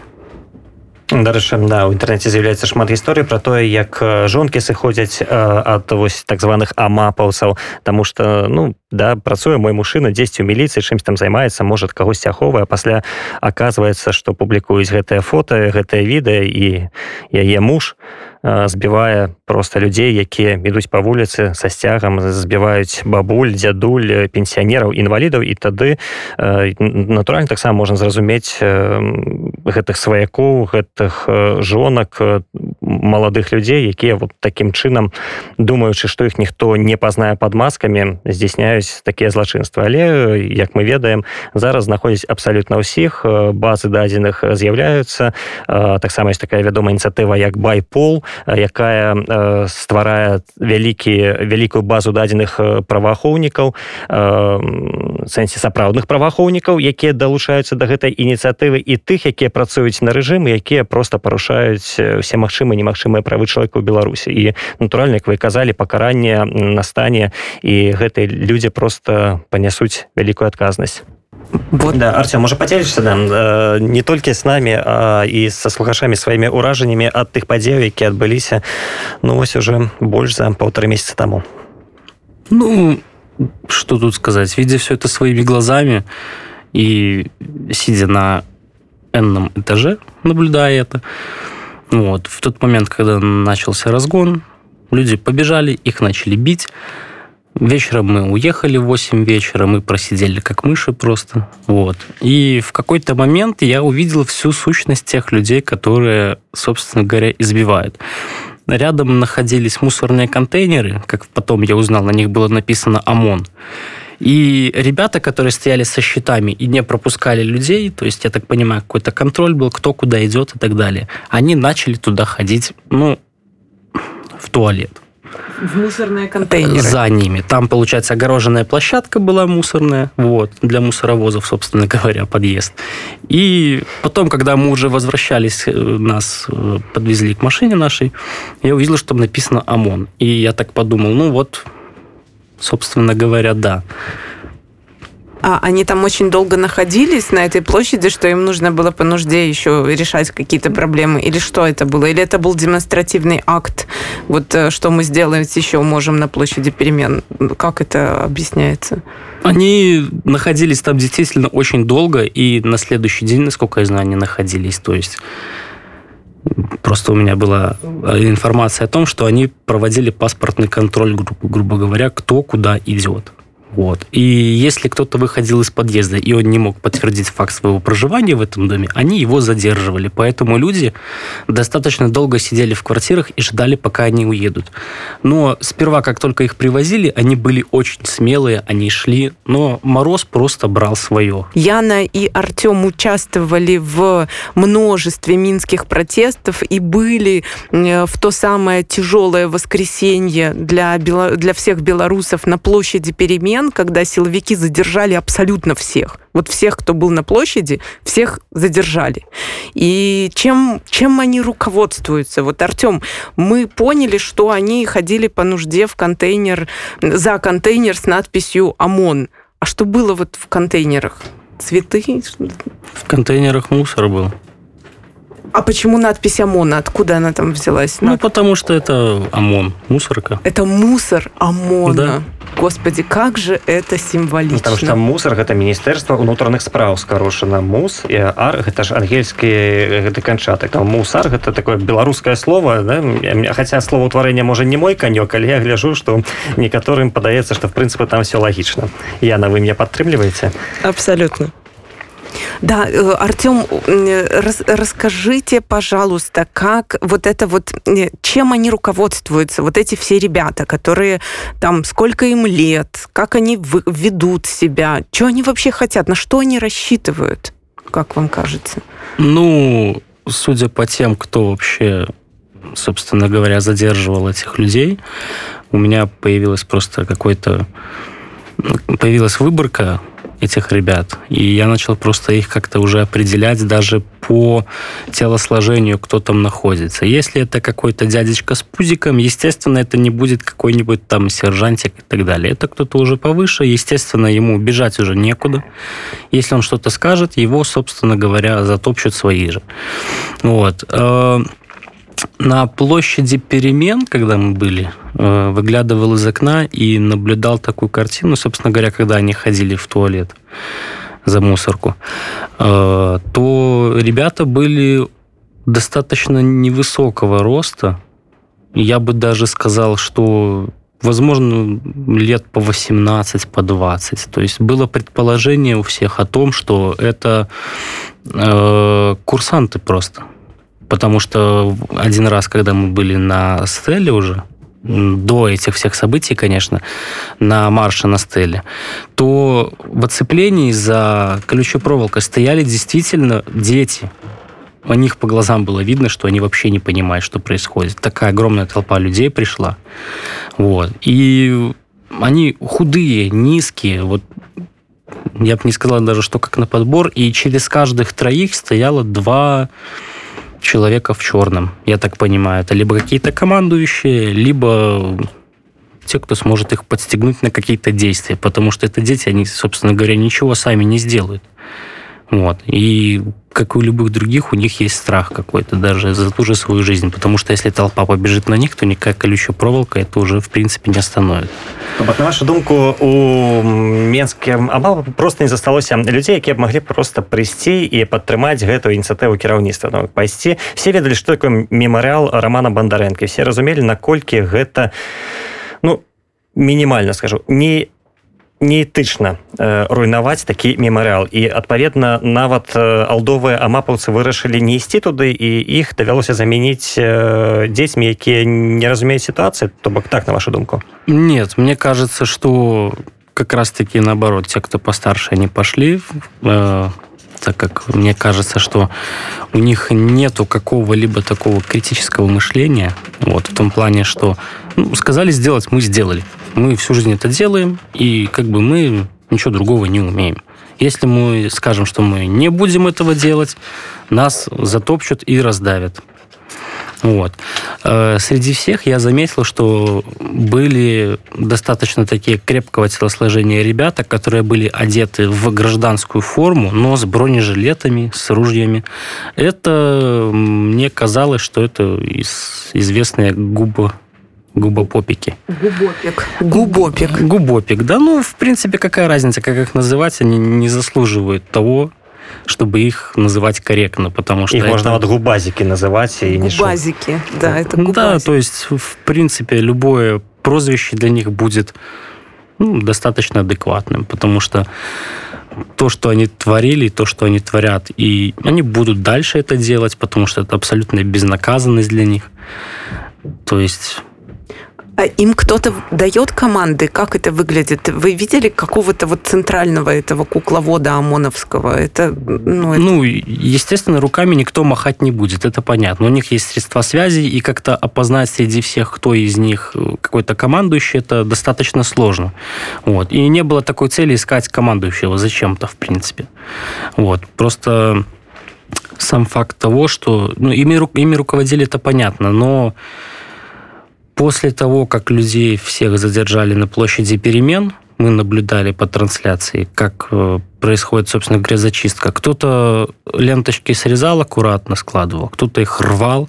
дарэчы да у інтэрнэце з'яўляецца шмат гісторый про тое як жонкі сыходзяць ад вось так званых амапаўцаў тому что ну да працуе мой мужчына 10 у міліцыі чымсь там займаецца может кагось аховае пасля оказывается что публікуюць гэтае фото гэтае відэа і яе муж збівае просто людзей якія ідуць по вуліцы са сцягам збіваюць бабуль дзядуль пенсіянераў інвалідаў. І тады натуральна таксама можна зразумець гэтых сваякоў гэтых жонак маладых людзей якія вот таким чынам думаючы што іх ніхто не пазнае под маскамі здзяйсняюць такія злачынства але як мы ведаем зараз знаходзіць абсалютна ўсіх базы дадзеных з'яўляюцца. Таксама есть такая вядомая ініцыятыва як байпол якая стварае вялікі вялікую базу дадзеных праваахоўнікаў сэнсе сапраўдных праваахоўнікаў якія далучаюцца да гэтай ініцыятывы і тых якія працуюць на рэжымы якія просто парушаюць все магчымыя немагчымыя правы чалавека ў беларусі. І натуральна як вы казалі пакаранне настане і гэтыя людзі просто панясуць вялікую адказнасць Вот. Да, Артем, можа подзялішся да, э, не толькі з намі а і са слухачамі сваімі ўражаннямі ад тых падзеяў які адбыліся ну вось уже больш за полтора месяца таму ну что тут сказать видя все это своими глазами и сидя на энном этаже наблюдая это вот в тот момент когда начался разгон люди побежали их начали бить Вечером мы уехали в 8 вечера, мы просидели как мыши просто. Вот. И в какой-то момент я увидел всю сущность тех людей, которые, собственно говоря, избивают. Рядом находились мусорные контейнеры, как потом я узнал, на них было написано ОМОН. И ребята, которые стояли со щитами и не пропускали людей, то есть, я так понимаю, какой-то контроль был, кто куда идет и так далее, они начали туда ходить, ну, в туалет. В мусорные контейнеры. За ними. Там, получается, огороженная площадка была мусорная, вот, для мусоровозов, собственно [laughs] говоря, подъезд. И потом, когда мы уже возвращались, э, нас э, подвезли к машине нашей, я увидел, что там написано ОМОН. И я так подумал, ну вот, собственно говоря, да. А они там очень долго находились на этой площади, что им нужно было по нужде еще решать какие-то проблемы? Или что это было? Или это был демонстративный акт? Вот э, что мы сделать еще можем на площади перемен? Как это объясняется? Они находились там действительно очень долго, и на следующий день, насколько я знаю, они находились. То есть Просто у меня была информация о том, что они проводили паспортный контроль, грубо говоря, кто куда идет. Вот. И если кто-то выходил из подъезда, и он не мог подтвердить факт своего проживания в этом доме, они его задерживали. Поэтому люди достаточно долго сидели в квартирах и ждали, пока они уедут. Но сперва, как только их привозили, они были очень смелые, они шли, но мороз просто брал свое. Яна и Артем участвовали в множестве минских протестов и были в то самое тяжелое воскресенье для, для всех белорусов на площади перемен, перемен, когда силовики задержали абсолютно всех. Вот всех, кто был на площади, всех задержали. И чем, чем они руководствуются? Вот, Артем, мы поняли, что они ходили по нужде в контейнер, за контейнер с надписью ОМОН. А что было вот в контейнерах? Цветы? В контейнерах мусор был. А почему надпись ОМОН? Откуда она там взялась? Ну, потому что это ОМОН, мусорка. Это мусор ОМОНа. Да. Господи, как же это символично. Потому что мусор гэта міністэрства ўнутраных спраў скарочана мус і ар гэта ж ангельскі гэты канчатак мусар гэта такое беларускае слово да? хаця словаўтварэнне можа не мой канёк але я гляжу што некаторым падаецца што в прынцыпе там все лагічна я на вы меня падтрымліваеце абсолютно Да, э, Артем, рас, расскажите, пожалуйста, как вот это вот, э, чем они руководствуются, вот эти все ребята, которые там, сколько им лет, как они ведут себя, что они вообще хотят, на что они рассчитывают, как вам кажется? Ну, судя по тем, кто вообще собственно говоря, задерживал этих людей, у меня появилась просто какой-то появилась выборка этих ребят. И я начал просто их как-то уже определять даже по телосложению, кто там находится. Если это какой-то дядечка с пузиком, естественно, это не будет какой-нибудь там сержантик и так далее. Это кто-то уже повыше, естественно, ему бежать уже некуда. Если он что-то скажет, его, собственно говоря, затопчут свои же. Вот. На площади перемен, когда мы были, э, выглядывал из окна и наблюдал такую картину, собственно говоря, когда они ходили в туалет за мусорку, э, то ребята были достаточно невысокого роста. Я бы даже сказал, что возможно, лет по 18, по 20. То есть было предположение у всех о том, что это э, курсанты просто. Потому что один раз, когда мы были на Стелле уже, до этих всех событий, конечно, на марше на Стелле, то в оцеплении за колючей проволокой стояли действительно дети. У них по глазам было видно, что они вообще не понимают, что происходит. Такая огромная толпа людей пришла. Вот. И они худые, низкие. Вот я бы не сказал даже, что как на подбор. И через каждых троих стояло два человека в черном, я так понимаю. Это либо какие-то командующие, либо те, кто сможет их подстегнуть на какие-то действия, потому что это дети, они, собственно говоря, ничего сами не сделают. Вот. И как и у любых других, у них есть страх какой-то даже за ту же свою жизнь, потому что если толпа побежит на них, то никакая колючая проволока это уже, в принципе, не остановит. Вот, на вашу думку, у Менскім амал просто не засталося людзей, якія б маглі просто прыйсці і падтрымаць гэтую ініцыятыву кіраўніцтва. Ну, пайсці. Все ведалі што такое мемарыал романа бандарэнкі все разумелі наколькі гэта ну мінімальна скажу не неэтычна э, руйнаваць такі мемарыал і адпаведна нават э, алдовыя амапаўцы вырашылі не ісці туды і іх давялося замяніць э, дзецьмі якія не разумеюць сітуацыі то бок так на вашу думку нет мне кажется что как раз таки наоборот те кто постарше они пошли э, так как мне кажется что у них нету какого-либо такого критического мышления вот в том плане что ну, сказали сделать мы сделали мы всю жизнь это делаем, и как бы мы ничего другого не умеем. Если мы скажем, что мы не будем этого делать, нас затопчут и раздавят. Вот. Э, среди всех я заметил, что были достаточно такие крепкого телосложения ребята, которые были одеты в гражданскую форму, но с бронежилетами, с ружьями. Это мне казалось, что это известные губы губопопики. Губопик. Губопик. Губопик, да. Ну, в принципе, какая разница, как их называть, они не заслуживают того, чтобы их называть корректно, потому что... Их это... можно вот губазики называть и не Губазики, да, это губазики. Да, то есть, в принципе, любое прозвище для них будет ну, достаточно адекватным, потому что то, что они творили, то, что они творят, и они будут дальше это делать, потому что это абсолютная безнаказанность для них. То есть им кто-то дает команды? Как это выглядит? Вы видели какого-то вот центрального этого кукловода ОМОНовского? Это, ну, это... ну, естественно, руками никто махать не будет, это понятно. У них есть средства связи, и как-то опознать среди всех, кто из них какой-то командующий, это достаточно сложно. Вот. И не было такой цели искать командующего зачем-то, в принципе. Вот. Просто сам факт того, что ну, ими, ими руководили, это понятно, но После того, как людей всех задержали на площади перемен, мы наблюдали по трансляции, как э, происходит, собственно говоря, зачистка. Кто-то ленточки срезал аккуратно, складывал, кто-то их рвал,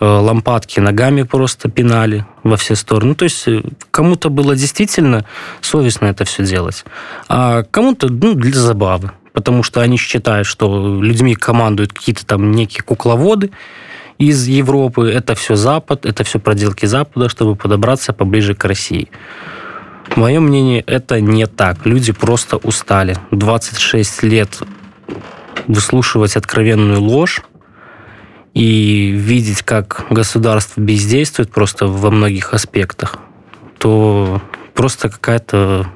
э, лампадки ногами просто пинали во все стороны. То есть э, кому-то было действительно совестно это все делать, а кому-то ну, для забавы, потому что они считают, что людьми командуют какие-то там некие кукловоды, из Европы. Это все Запад, это все проделки Запада, чтобы подобраться поближе к России. Мое мнение, это не так. Люди просто устали. 26 лет выслушивать откровенную ложь и видеть, как государство бездействует просто во многих аспектах, то просто какая-то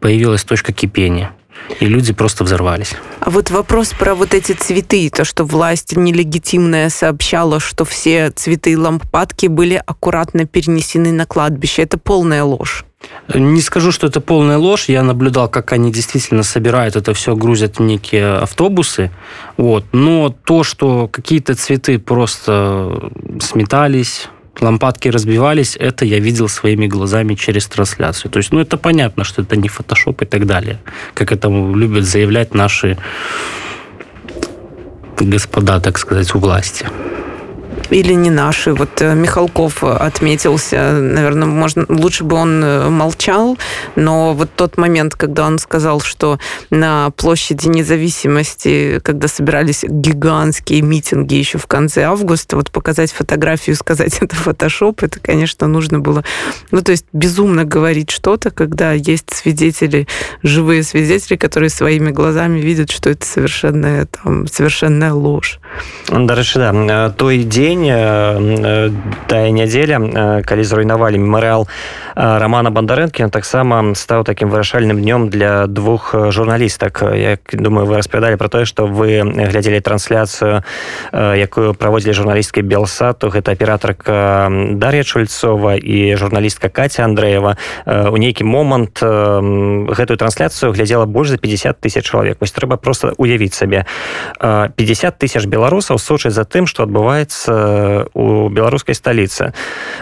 появилась точка кипения и люди просто взорвались. А вот вопрос про вот эти цветы, то, что власть нелегитимная сообщала, что все цветы и лампадки были аккуратно перенесены на кладбище, это полная ложь. Не скажу, что это полная ложь. Я наблюдал, как они действительно собирают это все, грузят в некие автобусы. Вот. Но то, что какие-то цветы просто сметались, лампадки разбивались, это я видел своими глазами через трансляцию. То есть, ну, это понятно, что это не фотошоп и так далее, как это любят заявлять наши господа, так сказать, у власти. Или не наши. Вот э, Михалков отметился, наверное, можно, лучше бы он э, молчал, но вот тот момент, когда он сказал, что на площади независимости, когда собирались гигантские митинги еще в конце августа, вот показать фотографию, сказать [laughs] это фотошоп, это, конечно, нужно было, ну, то есть безумно говорить что-то, когда есть свидетели, живые свидетели, которые своими глазами видят, что это совершенная, там, совершенная ложь. Дарэчы, да, той дзень тая нядзеля калі зруйнавалі мемарыал романа бандарэнкі таксама стаў таким вырашальным днём для двух журналістак як думаю вы распавядалі про тое что вы глядзелі трансляцыю якую праводзілі журналісткі белсату гэта аператорка дар'я чульцова і журналістка катя андреева. У нейкі момант гэтую трансляцыю глядзела больш за 50 тысяч чалавек вось трэба просто уявіць сабе 50 тысяч беларусаў сочаць за тым что адбываецца у беларускай сталіцы.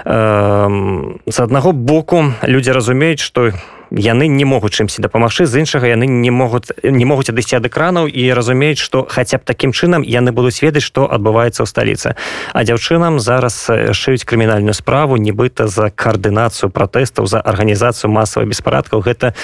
З аднаго боку людзі разумеюць что яны не могуць чымсьці дапамагчы з іншага яны не могуць не могуць адысці ад экранаў і разумеюць што хаця б такім чынам яны будуць ведаць што адбываецца ў сталіцы. А дзяўчынам зараз шыюць крымінальную справу нібыта за каардынацыю пратэстаў за арганізацыю масавай беспарадкаў. Гэта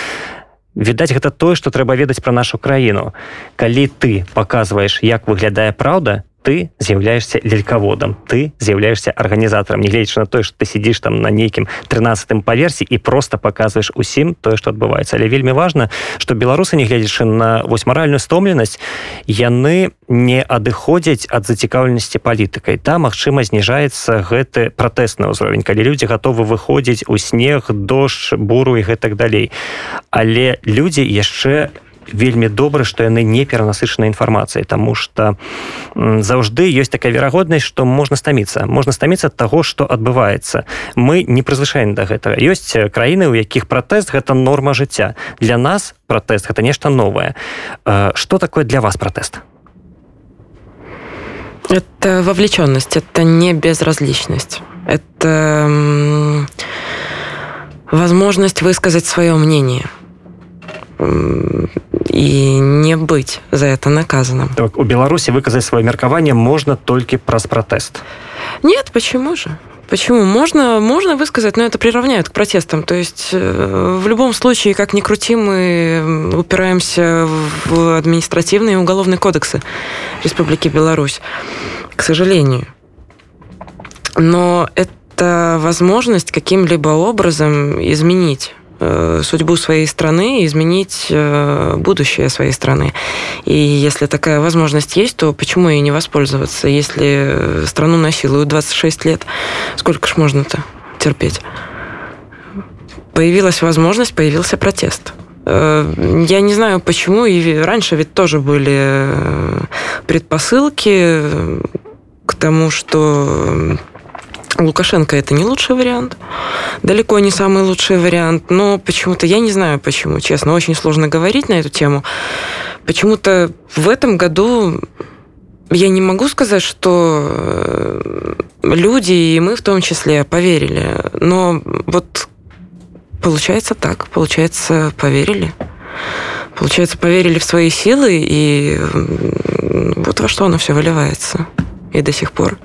відаць гэта тое што трэба ведаць пра нашу краіну. Калі ты паказваеш як выглядае праўда ты з'яўляешься лелькаводам ты з'яўляешься арганізатарам нягледзячы на тое что ты сидишь там на нейкім 13 паверсе і просто показваешь усім тое что адбываецца але вельмі важно что беларусы нягледзячы на вось маральную стомленасць яны не адыходзяць ад зацікаўленасці палітыкай. Там магчыма зніжаецца гэты пратэсны ўзровень калі людзі готовы выходзіць у снег дождж буру і гэтак далей. Але людзі яшчэ не вельмі добра што яны не перанасычаны інфармацыяй тому что заўжды ёсць такая верагоднасць что можна стаміцца. Можна стаміцца ад таго что адбываецца. Мы не прызвычаем до гэтага. Ёсць краіны у якіх пратэст гэта норма жыцця. Для нас пратэст гэта нешта новое что такое для вас пратэст? Это вовлеченность это не безразличность. Это возможность высказать свое мнение і не быць за это наказанным так, у беларусі выказаць сваё меркаванне можна толькі праз пратэст нет почему же Почему? Можно, можно высказать, но это приравняют к протестам. То есть э, в любом случае, как ни крути, мы упираемся в административные и уголовные кодексы Республики Беларусь, к сожалению. Но это возможность каким-либо образом изменить Э, судьбу своей страны, изменить э, будущее своей страны. И если такая возможность есть, то почему ей не воспользоваться? Если страну насилуют 26 лет, сколько ж можно-то терпеть? Появилась возможность, появился протест. Э, я не знаю, почему, и раньше ведь тоже были предпосылки к тому, что Лукашенко это не лучший вариант, далеко не самый лучший вариант, но почему-то, я не знаю почему, честно, очень сложно говорить на эту тему. Почему-то в этом году я не могу сказать, что э, люди, и мы в том числе, поверили, но вот получается так, получается, поверили. Получается, поверили в свои силы, и вот во что оно все выливается. И до сих пор.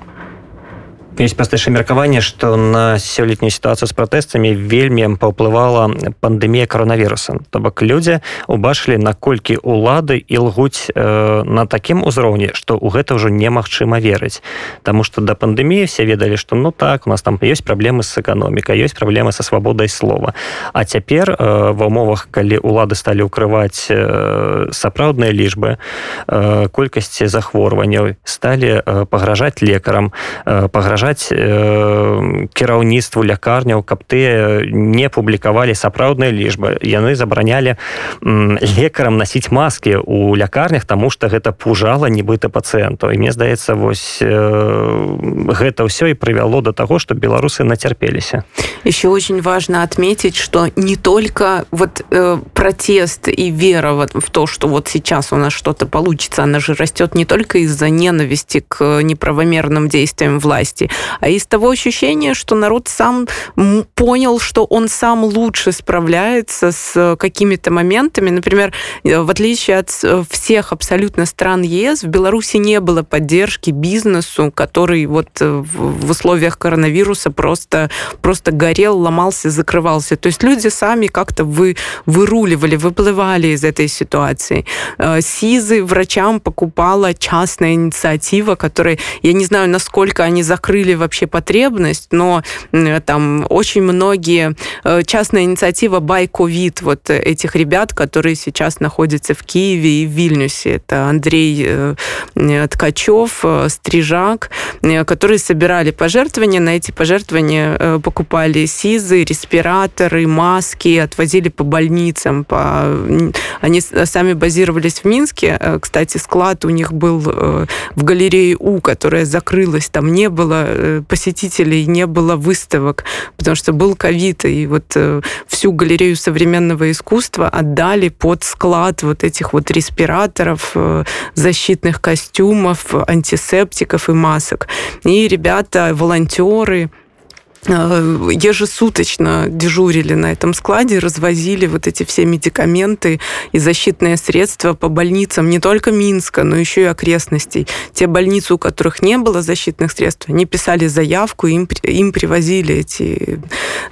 Ёсць пасташа меркаванне што на сёлетнюю сітуацыю з пратэстамі вельмі паўплывала пандемія каронавіруса то бок людзі убачылі наколькі улады і лгуць э, на такім узроўні што ў гэта ўжо немагчыма верыць. Таму што да пандэміі все ведалі што ну так у нас там ёсць праблемы з эканомікай ёсць праблемы са свабодай слова. А цяпер э, ва умовах калі улады сталі ўкрываць э, сапраўдныя лічбы э, колькасці захворванняў сталі э, пагражаць лекарам э, пагражаць пагражаць э, кіраўніцтву лякарняў каб ты не публікавалі сапраўдныя лічбы яны забаранялі лекарам насіць маскі у лякарнях тому что гэта пужала нібыта пацыенту і мне здаецца вось э, гэта ўсё і прывяло до того что беларусы нацярпеліся еще очень важно отметить что не только вот э, протест и вера вот в то что вот сейчас у нас что-то получится она же растет не только из-за ненависти к неправомерным действиям власти а из того ощущения, что народ сам понял, что он сам лучше справляется с какими-то моментами. Например, э, в отличие от э, всех абсолютно стран ЕС, в Беларуси не было поддержки бизнесу, который вот э, в условиях коронавируса просто, просто горел, ломался, закрывался. То есть люди сами как-то вы, выруливали, выплывали из этой ситуации. СИЗы врачам покупала частная инициатива, которая, я не знаю, насколько они закрыли вообще потребность, но там очень многие... Частная инициатива COVID, вот этих ребят, которые сейчас находятся в Киеве и в Вильнюсе. Это Андрей э, Ткачев, э, Стрижак, э, которые собирали пожертвования. На эти пожертвования покупали СИЗы, респираторы, маски, отвозили по больницам. По... Они сами базировались в Минске. Кстати, склад у них был в галерее У, которая закрылась. Там не было посетителей, не было выставок, потому что был ковид. И вот всю галерею современного искусства отдали под склад вот этих вот респираторов, э, защитных костюмов, антисептиков и масок. И ребята, волонтеры, Э, ежесуточно дежурили на этом складе, развозили вот эти все медикаменты и защитные средства по больницам не только Минска, но еще и окрестностей. Те больницы, у которых не было защитных средств, они писали заявку, им, им привозили эти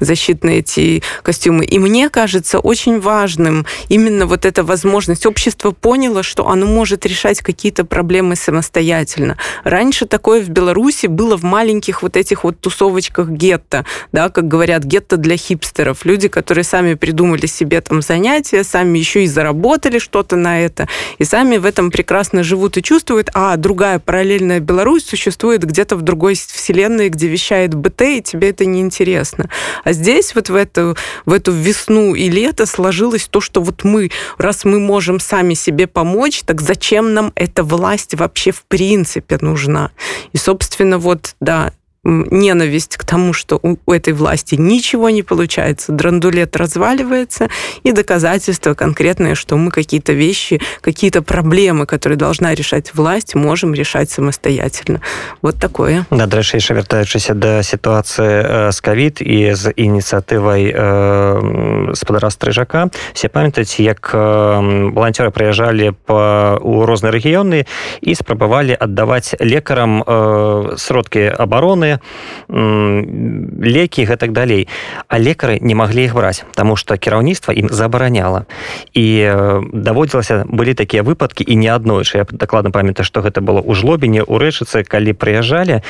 защитные эти костюмы. И мне кажется очень важным именно вот эта возможность. Общество поняло, что оно может решать какие-то проблемы самостоятельно. Раньше такое в Беларуси было в маленьких вот этих вот тусовочках гетто, гетто, да, как говорят, гетто для хипстеров. Люди, которые сами придумали себе там занятия, сами еще и заработали что-то на это, и сами в этом прекрасно живут и чувствуют, а другая параллельная Беларусь существует где-то в другой вселенной, где вещает БТ, и тебе это неинтересно. А здесь вот в эту, в эту весну и лето сложилось то, что вот мы, раз мы можем сами себе помочь, так зачем нам эта власть вообще в принципе нужна? И, собственно, вот, да, ненависть к тому, что у этой власти ничего не получается, драндулет разваливается, и доказательства конкретные, что мы какие-то вещи, какие-то проблемы, которые должна решать власть, можем решать самостоятельно. Вот такое. Да, дальше еще вертаючись до ситуации с ковид и з ініцыятывай э, спадара стрыжака все памятаюць як волонтеры прыязджалі по у розныя рэгіёны і спрабавалі аддаваць лекарам э, сродкі обороны лекі гэтак далей. А лекары не маглі іх браць тому что кіраўніцтва ім забараняла. І даводзілася былі такія выпадкі і не аднойчы я дакладна памятаю что гэта было ў жлобіне у рэчыцы калі прыязджалі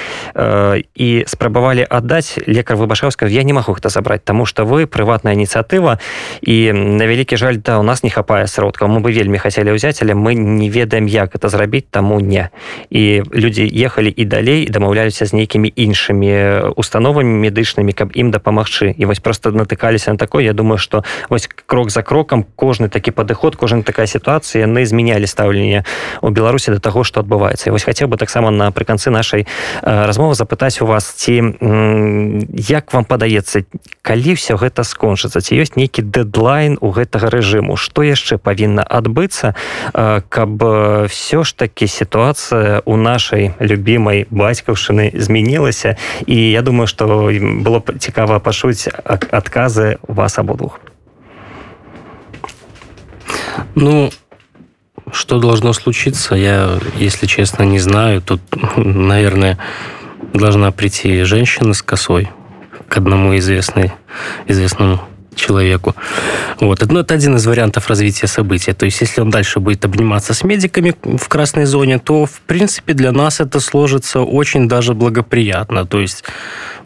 і спрабавалі аддаць лекар выбашаўска я не магу гэта забраць тому что вы прыватная ініцыятыва і на вялікі жаль да у нас не хапае сродка мы бы вельмі хацелі ўзяць але мы не ведаем як это зрабіць таму не і людзі ехалі і далей дамаўляліся з нейкімі іншымі іншымі установамі медычнымі каб ім дапамагчы. І вось просто натыкаліся на такое. Я думаю что вось крок за крокам кожны такі падыход кожна такая сітуацыя яны змянялі стаўленне у беларусі до таго что адбываецца. І вось хацеў бы таксама напрыканцы нашай размовы запытаць у вас ці як вам падаецца калі все гэта скончыцца ці ёсць нейкі дэдлайн у гэтага рэжыму? Что яшчэ павінна адбыцца каб все ж таки сітуацыя у нашай любимой бацькаўшчыны змянілася адбылася і я думаю что было б цікава пашуць адказы вас абодвух ну что должно случиться я если честно не знаю. Тут наверное должна прийти женщина с косой к одному известной известному человеку. Вот. Но это один из вариантов развития события. То есть, если он дальше будет обниматься с медиками в красной зоне, то, в принципе, для нас это сложится очень даже благоприятно. То есть,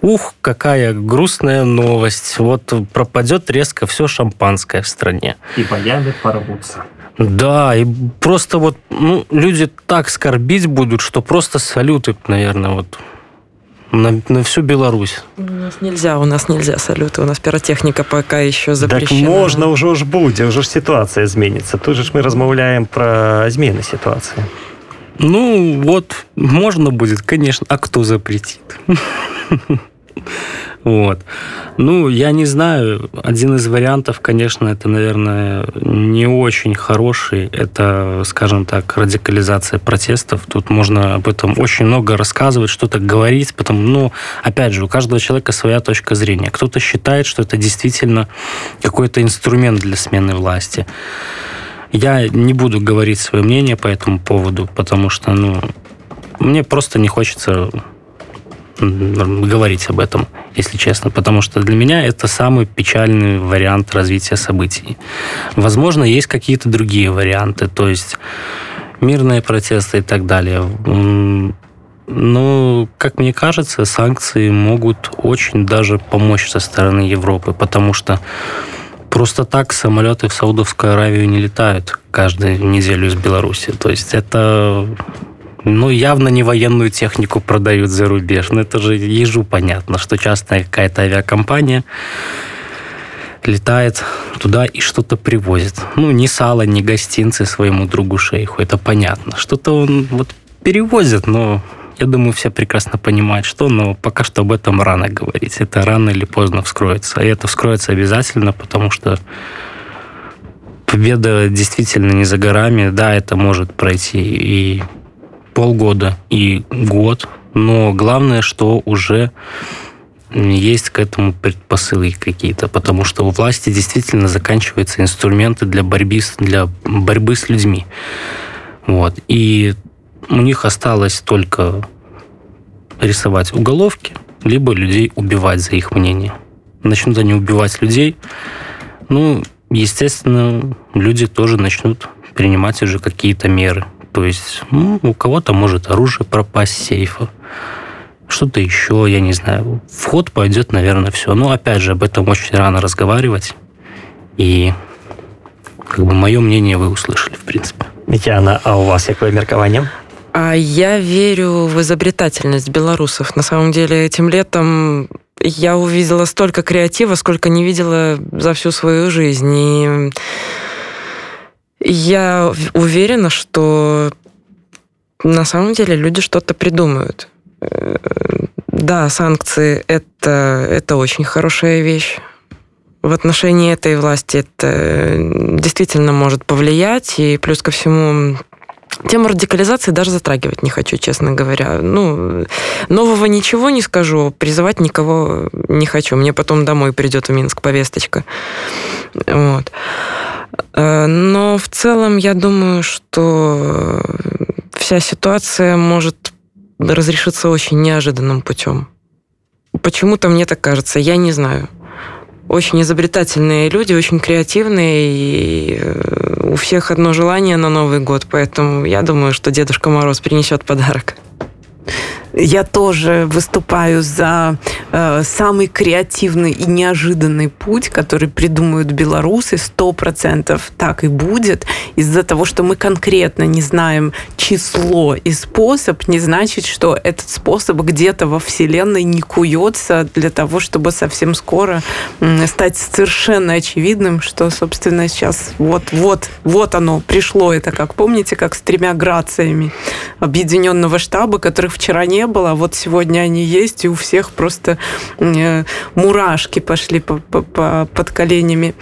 ух, какая грустная новость. Вот пропадет резко все шампанское в стране. И боями порвутся. Да, и просто вот ну, люди так скорбить будут, что просто салюты, наверное, вот на, на всю Беларусь. У нас нельзя, у нас нельзя салюты, у нас пиротехника пока еще запрещена. Так можно уже ж будет, уже ж ситуация изменится. Тут же мы размовляем про измены ситуации. Ну, вот, можно будет, конечно. А кто запретит? [laughs] Вот. Ну, я не знаю. Один из вариантов, конечно, это, наверное, не очень хороший. Это, скажем так, радикализация протестов. Тут можно об этом очень много рассказывать, что-то говорить. Потом, ну, опять же, у каждого человека своя точка зрения. Кто-то считает, что это действительно какой-то инструмент для смены власти. Я не буду говорить свое мнение по этому поводу, потому что, ну, мне просто не хочется говорить об этом, если честно, потому что для меня это самый печальный вариант развития событий. Возможно, есть какие-то другие варианты, то есть мирные протесты и так далее. Но, как мне кажется, санкции могут очень даже помочь со стороны Европы, потому что просто так самолеты в Саудовскую Аравию не летают каждую неделю из Беларуси. То есть это ну, явно не военную технику продают за рубеж. Но это же ежу понятно, что частная какая-то авиакомпания летает туда и что-то привозит. Ну, ни сало, ни гостинцы своему другу шейху, это понятно. Что-то он вот перевозит, но я думаю, все прекрасно понимают, что, но пока что об этом рано говорить. Это рано или поздно вскроется. И это вскроется обязательно, потому что победа действительно не за горами. Да, это может пройти и полгода и год, но главное, что уже есть к этому предпосылы какие-то, потому что у власти действительно заканчиваются инструменты для борьбы, для борьбы с людьми. Вот. И у них осталось только рисовать уголовки, либо людей убивать за их мнение. Начнут они убивать людей, ну, естественно, люди тоже начнут принимать уже какие-то меры. То есть ну, у кого-то может оружие пропасть с сейфа, что-то еще, я не знаю. Вход пойдет, наверное, все. Но опять же, об этом очень рано разговаривать. И как бы мое мнение вы услышали, в принципе. Митяна, а у вас какое меркование? А я верю в изобретательность белорусов. На самом деле, этим летом я увидела столько креатива, сколько не видела за всю свою жизнь. И я уверена, что на самом деле люди что-то придумают. Э, да, санкции это, это очень хорошая вещь. В отношении этой власти это действительно может повлиять. И плюс ко всему Тему радикализации даже затрагивать не хочу, честно говоря. Ну, нового ничего не скажу, призывать никого не хочу. Мне потом домой придет в Минск повесточка. Вот. Э, но в целом я думаю, что вся ситуация может разрешиться очень неожиданным путем. Почему-то мне так кажется, я не знаю. Очень изобретательные люди, очень креативные, и э, у всех одно желание на Новый год, поэтому я думаю, что Дедушка Мороз принесет подарок. Я тоже выступаю за э, самый креативный и неожиданный путь, который придумают белорусы. Сто процентов так и будет. Из-за того, что мы конкретно не знаем число и способ, не значит, что этот способ где-то во Вселенной не куется для того, чтобы совсем скоро э, стать совершенно очевидным, что, собственно, сейчас вот, вот, вот оно пришло. Это как, помните, как с тремя грациями объединенного штаба, которых вчера не было, а вот сегодня они есть, и у всех просто э, мурашки пошли по, по, по, под коленями.